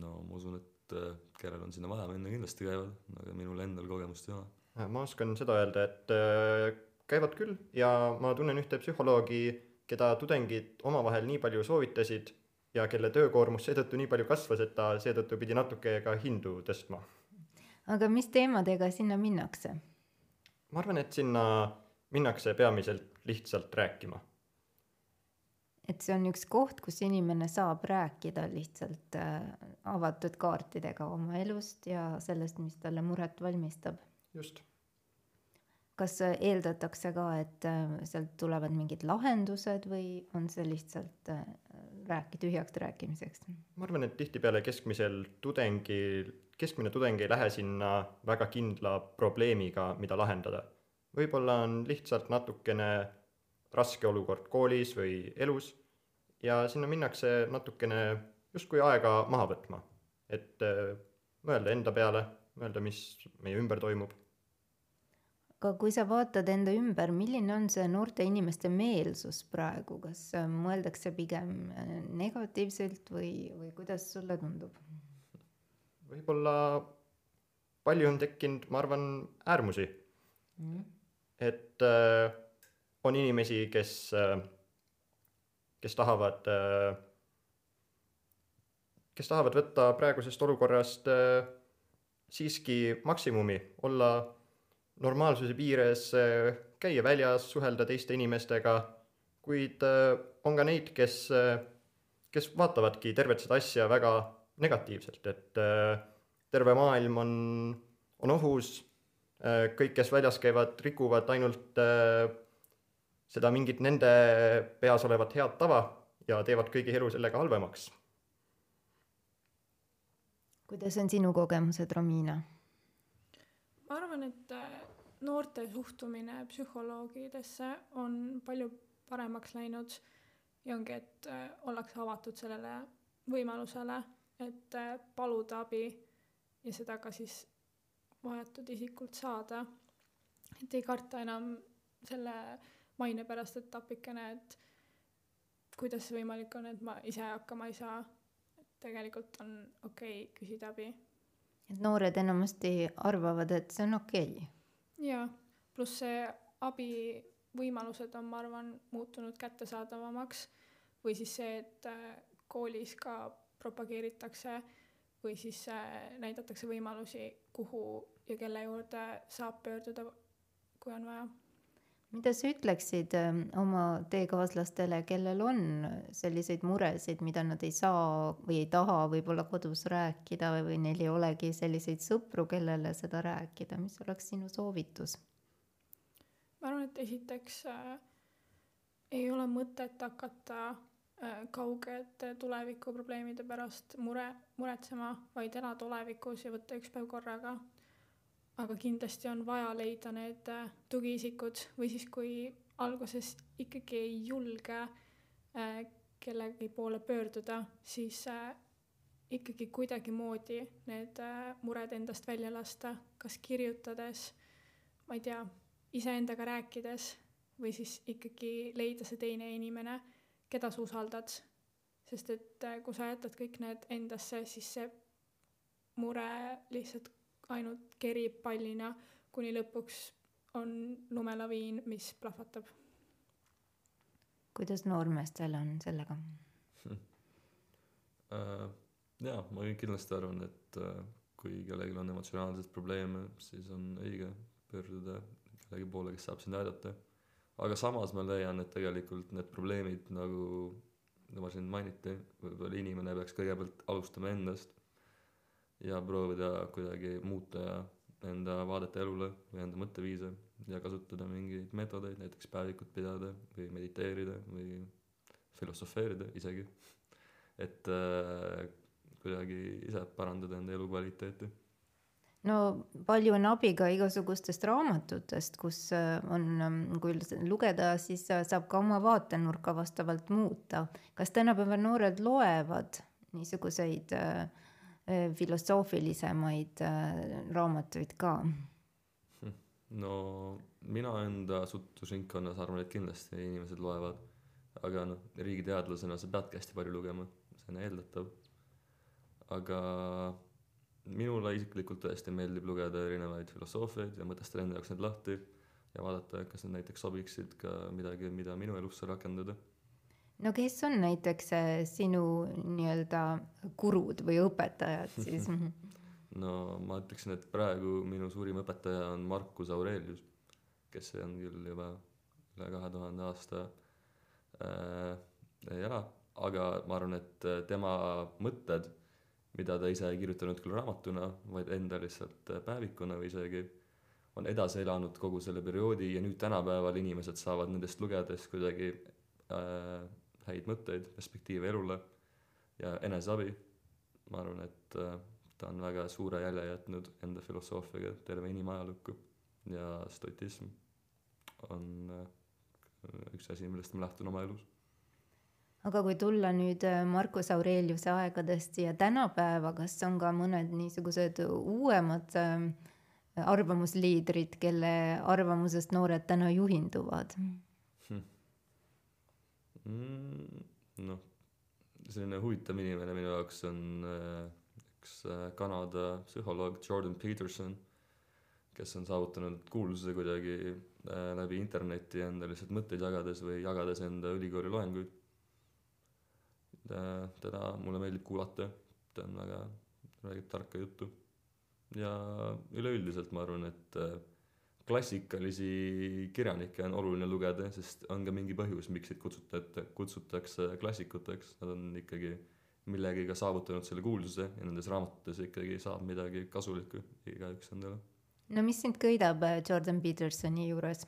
no ma usun, et äh, kellel on sinna vaja minna, kindlasti käivad, aga minul endal kogemust ei ole. ma oskan seda öelda, et äh, käivad küll ja ma tunnen ühte psühholoogi, keda tudengid omavahel nii palju soovitasid ja kelle töökoormus seetõttu nii palju kasvas, et ta seetõttu pidi natuke ka hindu tõstma. aga mis teemadega sinna minnakse? ma arvan, et sinna minnakse peamiselt lihtsalt rääkima et see on üks koht, kus inimene saab rääkida lihtsalt äh, avatud kaartidega oma elust ja sellest, mis talle muret valmistab. just. kas äh, eeldatakse ka, et äh, sealt tulevad mingid lahendused või on see lihtsalt rääki tühjaks rääkimiseks? ma arvan, et tihtipeale keskmisel tudengil, keskmine tudeng ei lähe sinna väga kindla probleemiga, mida lahendada. Võib-olla on lihtsalt natukene raske olukord koolis või elus ja sinna minnakse natukene justkui aega maha võtma, et äh, mõelda enda peale, mõelda, mis meie ümber toimub. aga kui sa vaatad enda ümber, milline on see noorte inimeste meelsus praegu, kas äh, mõeldakse pigem äh, negatiivselt või, või kuidas sulle tundub? võib-olla palju on tekkinud, ma arvan, äärmusi Mm. Et äh, on inimesi, kes äh, kes tahavad äh, kes tahavad võtta praegusest olukorrast äh, siiski maksimumi, olla normaalsuse piires, äh, käia väljas, suhelda teiste inimestega, kuid on ka neid, kes, kes vaatavadki tervet seda asja väga negatiivselt, et terve maailm on, on ohus, kõik, kes väljas käivad, rikuvad ainult seda mingit nende peas olevat head tava ja teevad kõigi elu sellega halvemaks. kuidas on sinu kogemused, Romina? ma arvan, et äh, noorte suhtumine psühholoogidesse on palju paremaks läinud ja ongi, et äh, ollakse avatud sellele võimalusele, et äh, paluda abi ja seda ka siis vajatud isikult saada. et ei karta enam selle maine pärast, et appikene, et kuidas see võimalik on, et ma ise hakkama ei saa. tegelikult on okei okay küsida abi. et noored enamasti arvavad, et see on okei okay.. jaa, pluss see abivõimalused on, ma arvan, muutunud kättesaadavamaks või siis see, et äh, koolis ka propageeritakse või siis äh, näidatakse võimalusi, kuhu ja kelle juurde saab pöörduda, kui on vaja mida sa ütleksid ähm, oma teekaaslastele, kellel on selliseid muresid, mida nad ei saa või ei taha võib-olla kodus rääkida või neil ei olegi selliseid sõpru, kellele seda rääkida, mis oleks sinu soovitus? ma arvan, et esiteks äh, ei ole mõtet hakata äh, kaugete tulevikuprobleemide pärast mure, muretsema, vaid elada olevikus ja võtta üks päev korraga aga kindlasti on vaja leida need äh, tugiisikud või siis, kui alguses ikkagi ei julge äh, kellegi poole pöörduda, siis äh, ikkagi kuidagimoodi need mured endast välja lasta, kas kirjutades, ma ei tea, iseendaga rääkides või siis ikkagi leida see teine inimene, keda sa usaldad. sest et kui sa jätad kõik need endasse, siis see mure lihtsalt ainult kerib pallina, kuni lõpuks on lumelaviin, mis plahvatab. kuidas noormeestel on sellega hm.? Uh, jaa, ma kindlasti arvan, et uh, kui kellelgi on emotsionaalseid probleeme, siis on õige pöörduda kellegi poole, kes saab sind aidata. aga samas ma leian, et tegelikult need probleemid nagu, nagu siin mainiti, võib-olla inimene peaks kõigepealt alustama endast ja proovida kuidagi muuta enda vaadet elule või enda mõtteviise ja kasutada mingeid meetodeid, näiteks päevikut pidada või mediteerida või filosofeerida isegi. et äh, kuidagi ise parandada enda elukvaliteeti no palju on abi ka igasugustest raamatutest, kus äh, on, kui lugeda, siis saab ka oma vaatenurka vastavalt muuta. kas tänapäeva noored loevad niisuguseid äh, äh filosoofilisemaid äh, raamatuid ka? no mina enda suhtlusringkonnas arvan, et kindlasti inimesed loevad, aga noh, riigiteadlasena sa peadki hästi palju lugema, see on eeldatav. aga minule isiklikult tõesti meeldib lugeda erinevaid filosoofiaid ja mõtestada enda jaoks need lahti ja vaadata, kas need näiteks sobiksid ka midagi, mida minu elusse rakendada. No kes on näiteks äh, sinu nii-öelda gurud või õpetajad siis? No ma ütleksin, et praegu minu suurim õpetaja on Marcus Aurelius, kes on küll juba üle kahe tuhande aasta äh, ei ela, aga ma arvan, et tema mõtted mida ta ise ei kirjutanud küll raamatuna, vaid enda lihtsalt äh, päevikuna või isegi, on edasi elanud kogu selle perioodi ja nüüd tänapäeval inimesed saavad nendest lugedes kuidagi äh, häid mõtteid, perspektiive elule ja eneseabi. ma arvan, et äh, ta on väga suure jälje jätnud enda filosoofiaga terve inimajalukku ja stoitism on äh, üks asi, millest ma lähtun oma elus aga kui tulla nüüd äh, Marcus Aureliuse aegadest siia tänapäeva, kas on ka mõned niisugused uuemad äh, arvamusliidrid, kelle arvamusest noored täna juhinduvad hm.? Mm, noh, selline huvitav inimene minu jaoks on äh, üks Kanada psühholoog Jordan Peterson, kes on saavutanud kuulsuse kuidagi läbi interneti enda lihtsalt mõtteid jagades või jagades enda ülikooli loenguid teda mulle meeldib kuulata, ta on väga, räägib tarka juttu. ja üleüldiselt ma arvan, et äh, klassikalisi kirjanikke on oluline lugeda, sest on ka mingi põhjus, miks neid kutsutate, kutsutakse klassikuteks, nad on ikkagi millegagi saavutanud selle kuulsuse ja nendes raamatutes ikkagi saab midagi kasulikku igaüks endale. no mis sind köidab äh, Jordan Petersoni juures?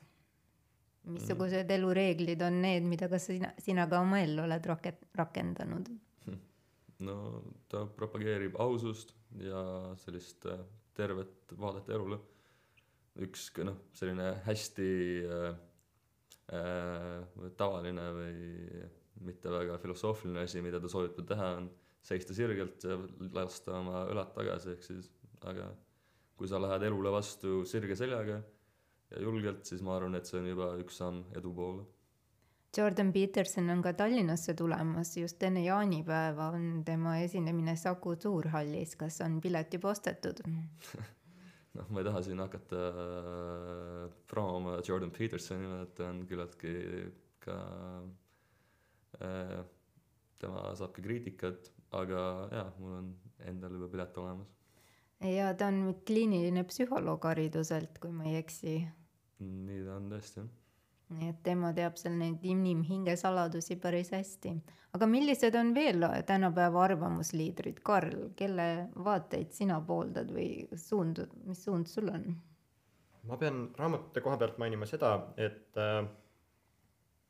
missugused mm. elureeglid on need, mida ka sina, sina ka oma ellu oled raket-, rakendanud? no ta propageerib ausust ja sellist äh, tervet vaadet elule. Üks noh, selline hästi äh, äh, tavaline või mitte väga filosoofiline asi, mida ta soovitab teha, on seista sirgelt ja lasta oma õlad tagasi, ehk siis aga kui sa lähed elule vastu sirge seljaga ja julgelt, siis ma arvan, et see on juba üks samm edu poole. Jordan Peterson on ka Tallinnasse tulemas, just enne jaanipäeva on tema esinemine Saku Suurhallis, kas on pilet juba ostetud noh, ma ei taha siin hakata äh, promoma Jordan Petersonile, et ta on küllaltki ka äh, tema saab ka kriitikat, aga jaa, mul on endal juba pilet olemas. ja ta on kliiniline psühholoog hariduselt, kui ma ei eksi nii ta on tõesti, jah. Nii et tema teab seal neid inimhinge saladusi päris hästi. aga millised on veel tänapäeva arvamusliidrid, Karl, kelle vaateid sina pooldad või suund, mis suund sul on? ma pean raamatute koha pealt mainima seda, et äh,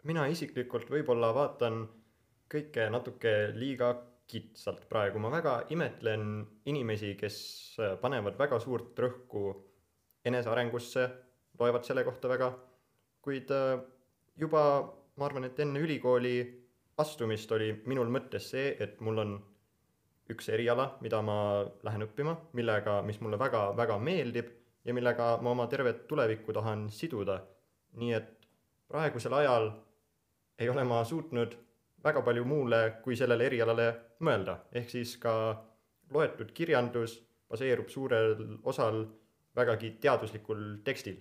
mina isiklikult võib-olla vaatan kõike natuke liiga kitsalt praegu, ma väga imetlen inimesi, kes panevad väga suurt rõhku enesearengusse loevad selle kohta väga, kuid äh, juba ma arvan, et enne ülikooli astumist oli minul mõttes see, et mul on üks eriala, mida ma lähen õppima, millega, mis mulle väga-väga meeldib ja millega ma oma tervet tulevikku tahan siduda. nii et praegusel ajal ei ole ma suutnud väga palju muule kui sellele erialale mõelda, ehk siis ka loetud kirjandus baseerub suurel osal vägagi teaduslikul tekstil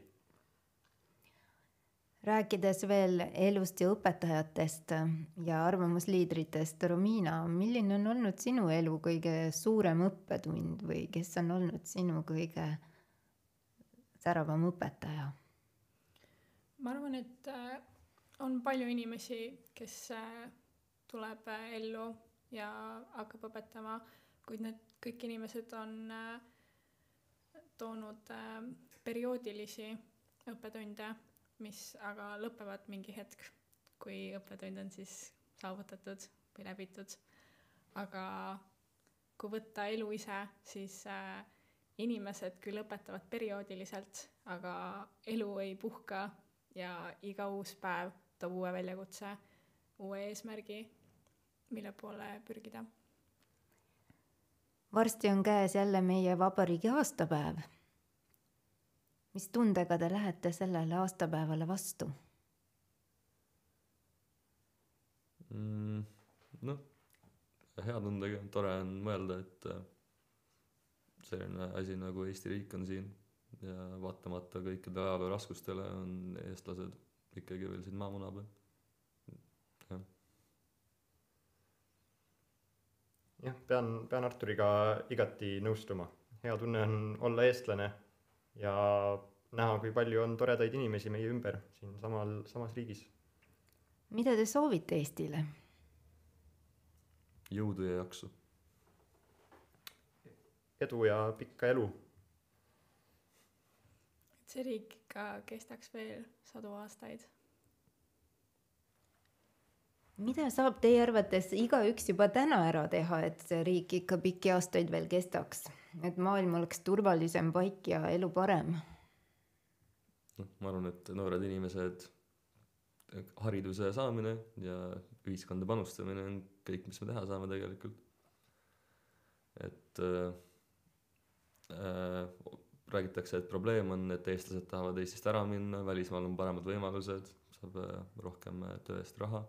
rääkides veel elust ja õpetajatest ja arvamusliidritest, Romina, milline on olnud sinu elu kõige suurem õppetund või kes on olnud sinu kõige säravam õpetaja? ma arvan, et äh, on palju inimesi, kes äh, tuleb äh, ellu ja hakkab õpetama, kuid need kõik inimesed on toonud perioodilisi õppetunde mis aga lõpevad mingi hetk, kui õppetund on siis saavutatud või läbitud. aga kui võtta elu ise, siis äh, inimesed küll õpetavad perioodiliselt, aga elu ei puhka ja iga uus päev toob uue väljakutse, uue eesmärgi, mille poole pürgida. varsti on käes jälle meie vabariigi aastapäev. Mis tundega te lähete sellele aastapäevale vastu? mm,? noh, hea tundega, tore on mõelda, et äh, selline asi nagu Eesti riik on siin ja vaatamata kõikidele ajaloo raskustele on eestlased ikkagi veel siin maamuna peal, jah. jah, pean, pean Arturiga igati nõustuma. hea tunne on olla eestlane ja näha, kui palju on toredaid inimesi meie ümber siin samal, samas riigis mida te soovite Eestile? jõudu ja jaksu. edu ja pikka elu. et see riik ikka kestaks veel sadu aastaid. mida saab teie arvates igaüks juba täna ära teha, et see riik ikka pikki aastaid veel kestaks, et maailm oleks turvalisem paik ja elu parem? noh, ma arvan, et noored inimesed hariduse saamine ja ühiskonda panustamine on kõik, mis me teha saame tegelikult. et äh, äh, räägitakse, et probleem on, et eestlased tahavad Eestist ära minna, välismaal on paremad võimalused, saab äh, rohkem äh, töö eest raha.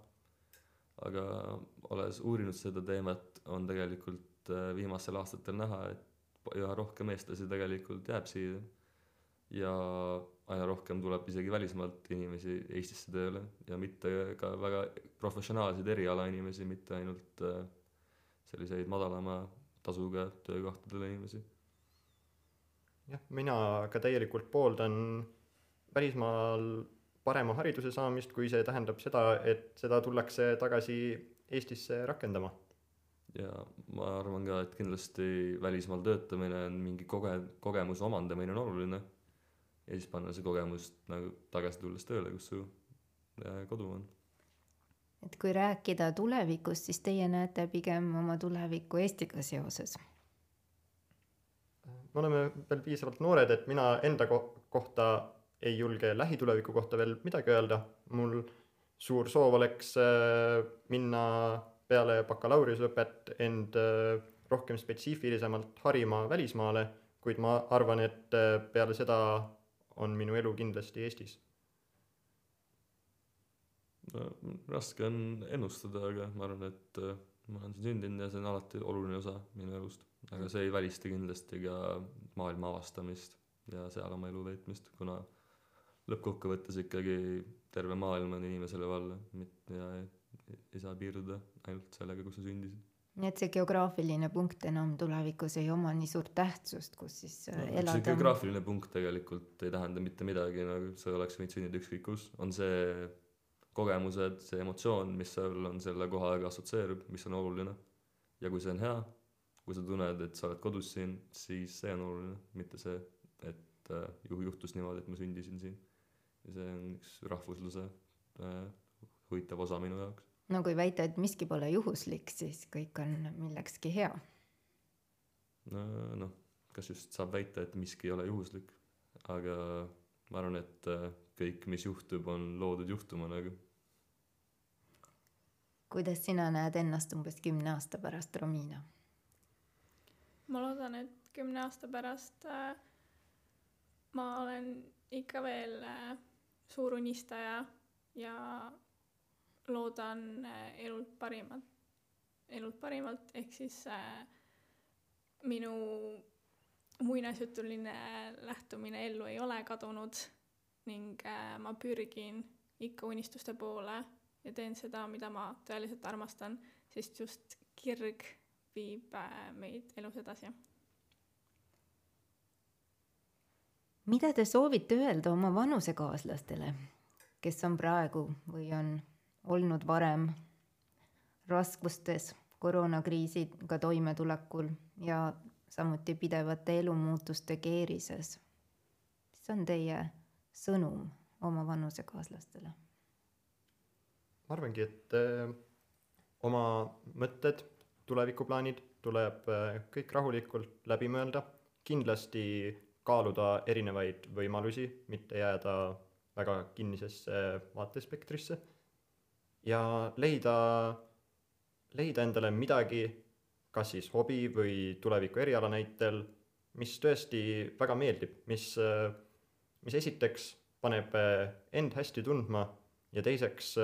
aga olles uurinud seda teemat, on tegelikult viimastel aastatel näha, et üha rohkem eestlasi tegelikult jääb siia ja aina rohkem tuleb isegi välismaalt inimesi Eestisse tööle ja mitte ka väga professionaalseid erialainimesi, mitte ainult äh, selliseid madalama tasuga töökohtadel inimesi. jah, mina ka täielikult pooldan välismaal parema hariduse saamist, kui see tähendab seda, et seda tullakse tagasi Eestisse rakendama. Ja ma arvan ka, et kindlasti välismaal töötamine on mingi koge-, kogemuse omandamine on oluline ja siis panna see kogemus nagu tagasi tulles tööle, kus su äh, kodu on. et kui rääkida tulevikust, siis teie näete pigem oma tulevikku Eestiga seoses? me oleme veel piisavalt noored, et mina enda ko-, kohta ei julge lähituleviku kohta veel midagi öelda, mul suur soov oleks äh, minna peale bakalaureuseõpet end äh, rohkem spetsiifilisemalt harima välismaale, kuid ma arvan, et peale seda on minu elu kindlasti Eestis? no raske on ennustada, aga ma arvan, et äh, ma olen siin sündinud ja see on alati oluline osa minu elust. aga see ei välista kindlasti ka maailma avastamist ja seal oma elu veetmist, kuna lõppkokkuvõttes ikkagi terve maailm on inimesele valla, mitte ja ei saa piirduda ainult sellega, kus sa sündisid nii et see geograafiline punkt enam tulevikus ei oma nii suurt tähtsust, kus siis äh, no, elada. see geograafiline punkt tegelikult ei tähenda mitte midagi, nagu sa oleks võinud sündida ükskõik kus, on see kogemused, see emotsioon, mis sul on selle kohaga assotsieerub, mis on oluline. ja kui see on hea, kui sa tunned, et sa oled kodus siin, siis see on oluline, mitte see, et äh, ju juhtus niimoodi, et ma sündisin siin. ja see on üks rahvusluse äh, huvitav osa minu jaoks no kui väita, et miski pole juhuslik, siis kõik on millekski hea. no noh, kas just saab väita, et miski ei ole juhuslik, aga ma arvan, et äh, kõik, mis juhtub, on loodud juhtuma nagu. kuidas sina näed ennast umbes kümne aasta pärast, Romina? ma loodan, et kümne aasta pärast äh, ma olen ikka veel äh, suur unistaja ja loodan äh, elult parimat, elult parimalt, ehk siis äh, minu muinasjutuline lähtumine ellu ei ole kadunud ning äh, ma pürgin ikka unistuste poole ja teen seda, mida ma tõeliselt armastan, sest just kirg viib äh, meid elus edasi. mida te soovite öelda oma vanusekaaslastele, kes on praegu või on olnud varem raskustes koroonakriisiga toimetulekul ja samuti pidevate elumuutuste keerises. mis on teie sõnum oma vanusekaaslastele? ma arvangi, et öö, äh, oma mõtted, tulevikuplaanid tuleb äh, kõik rahulikult läbi mõelda, kindlasti kaaluda erinevaid võimalusi, mitte jääda väga kinnisesse vaatespektrisse ja leida, leida endale midagi, kas siis hobi või tuleviku eriala näitel, mis tõesti väga meeldib, mis, mis esiteks paneb end hästi tundma ja teiseks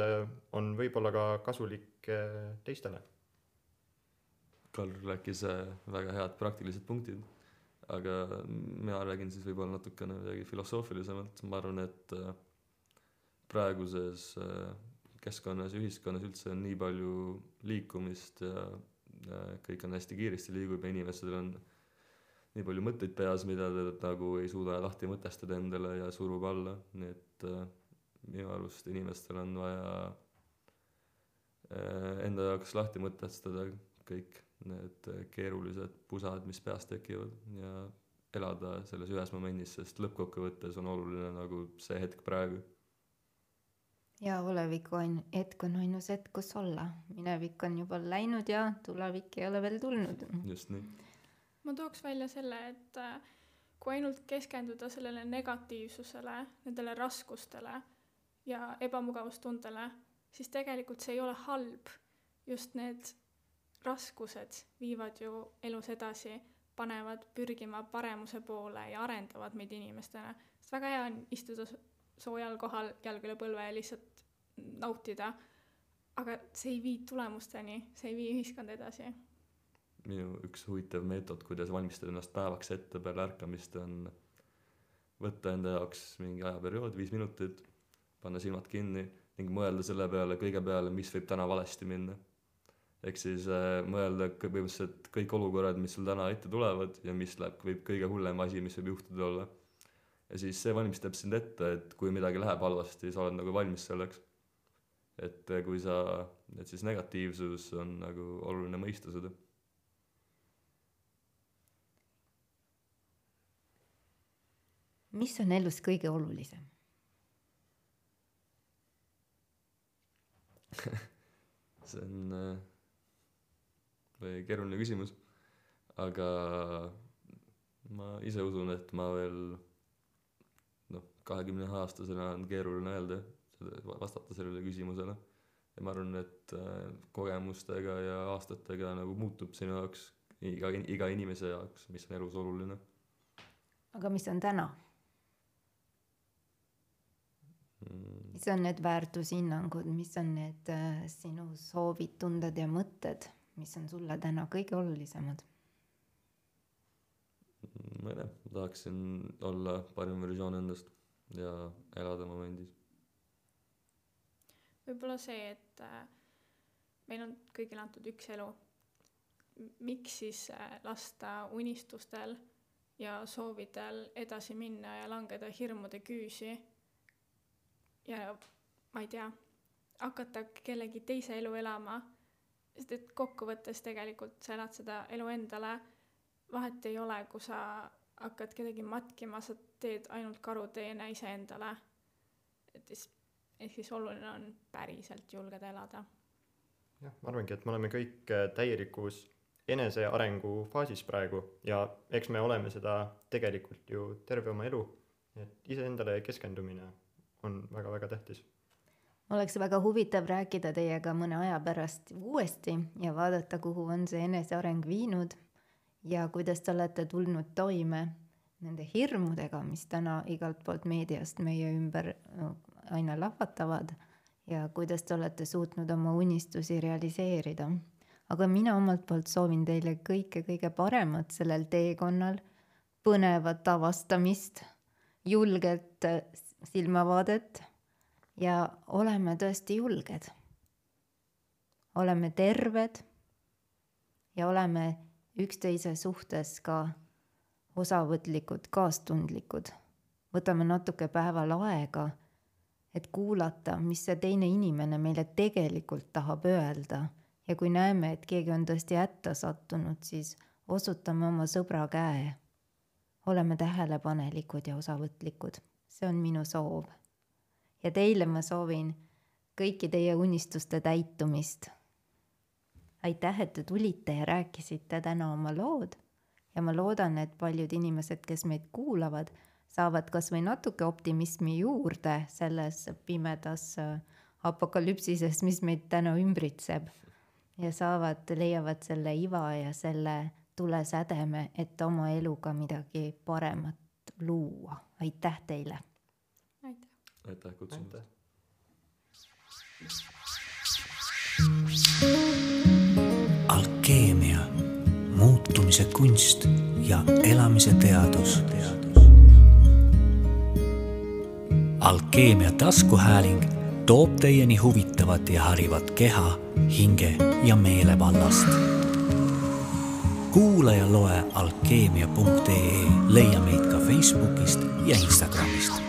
on võib-olla ka kasulik teistele. Karl rääkis väga head praktilised punktid aga mina räägin siis võib-olla natukene midagi filosoofilisemalt, ma arvan, et äh, praeguses äh, keskkonnas ja ühiskonnas üldse on nii palju liikumist ja kõik on hästi kiiresti liigub ja inimestel on nii palju mõtteid peas, mida ta nagu ei suuda lahti mõtestada endale ja surub alla, nii et äh, minu arust inimestel on vaja enda jaoks lahti mõtestada kõik need keerulised pusad, mis peas tekivad ja elada selles ühes momendis, sest lõppkokkuvõttes on oluline nagu see hetk praegu. Ja oleviku ain-, hetk on ainus hetk, kus olla. minevik on juba läinud ja tulevik ei ole veel tulnud. just nii. ma tooks välja selle, et äh, kui ainult keskenduda sellele negatiivsusele, nendele raskustele ja ebamugavustundele, siis tegelikult see ei ole halb. just need raskused viivad ju elus edasi, panevad pürgima paremuse poole ja arendavad meid inimestena. sest väga hea on istuda soojal kohal, jalg üle põlve ja lihtsalt nautida, aga see ei vii tulemusteni, see ei vii ühiskonda edasi. minu üks huvitav meetod, kuidas valmistada ennast päevaks ette peale ärkamist, on võtta enda jaoks mingi ajaperiood, viis minutit, panna silmad kinni ning mõelda selle peale, kõige peale, mis võib täna valesti minna ehk siis äh, mõelda põhimõtteliselt kõik olukorrad, mis sul täna ette tulevad ja mis läheb, võib kõige hullem asi, mis võib juhtuda olla. Ja siis see valmistab sind ette, et kui midagi läheb halvasti, sa oled nagu valmis selleks. et äh, kui sa, et siis negatiivsus on nagu oluline mõista seda. mis on elus kõige olulisem see on äh, keeruline küsimus, aga ma ise usun, et ma veel kahekümne aastasena on keeruline öelda, vastata sellele küsimusele. ja ma arvan, et äh, kogemustega ja aastatega nagu muutub sinu jaoks, iga, iga inimese jaoks, mis on elus oluline. aga mis on täna mm.? mis on need väärtushinnangud, mis on need äh, sinu soovid, tunded ja mõtted? mis on sulle täna kõige olulisemad? ma ei tea, tahaksin olla parim versioon endast ja elada momendis. võib-olla see, et äh, meil on kõigile antud üks elu. miks siis äh, lasta unistustel ja soovidel edasi minna ja langeda hirmude küüsi ja ma ei tea, hakata kellegi teise elu elama sest et kokkuvõttes tegelikult sa elad seda elu endale, vahet ei ole, kui sa hakkad kedagi matkima, sa teed ainult karuteene iseendale. et siis, ehk siis oluline on päriselt julgeda elada. jah, ma arvangi, et me oleme kõik äh, täielikus enesearengu faasis praegu ja eks me oleme seda tegelikult ju terve oma elu, et iseendale keskendumine on väga-väga tähtis oleks väga huvitav rääkida teiega mõne aja pärast uuesti ja vaadata, kuhu on see eneseareng viinud ja kuidas te olete tulnud toime nende hirmudega, mis täna igalt poolt meediast meie ümber aina lahvatavad ja kuidas te olete suutnud oma unistusi realiseerida. aga mina omalt poolt soovin teile kõike kõige paremat sellel teekonnal, põnevat avastamist, julget silmavaadet ja oleme tõesti julged. oleme terved ja oleme üksteise suhtes ka osavõtlikud, kaastundlikud. võtame natuke päeval aega, et kuulata, mis see teine inimene meile tegelikult tahab öelda ja kui näeme, et keegi on tõesti hätta sattunud, siis osutame oma sõbra käe. oleme tähelepanelikud ja osavõtlikud, see on minu soov ja teile ma soovin kõiki teie unistuste täitumist. Aitäh, et te tulite ja rääkisite täna oma lood ja ma loodan, et paljud inimesed, kes meid kuulavad, saavad kas või natuke optimismi juurde selles pimedas äh, apokalüpsises, mis meid täna ümbritseb. ja saavad, leiavad selle iva ja selle tulesädeme, et oma eluga midagi paremat luua. aitäh teile! aitäh! aitäh kutsumast! alkeemia, muutumise kunst ja elamise teadus. alkeemia taskuhääling toob teieni huvitavat ja harivat keha, hinge ja meele vallast. kuula ja loe alkeemia.ee, leia meid ka Facebookist ja Instagramist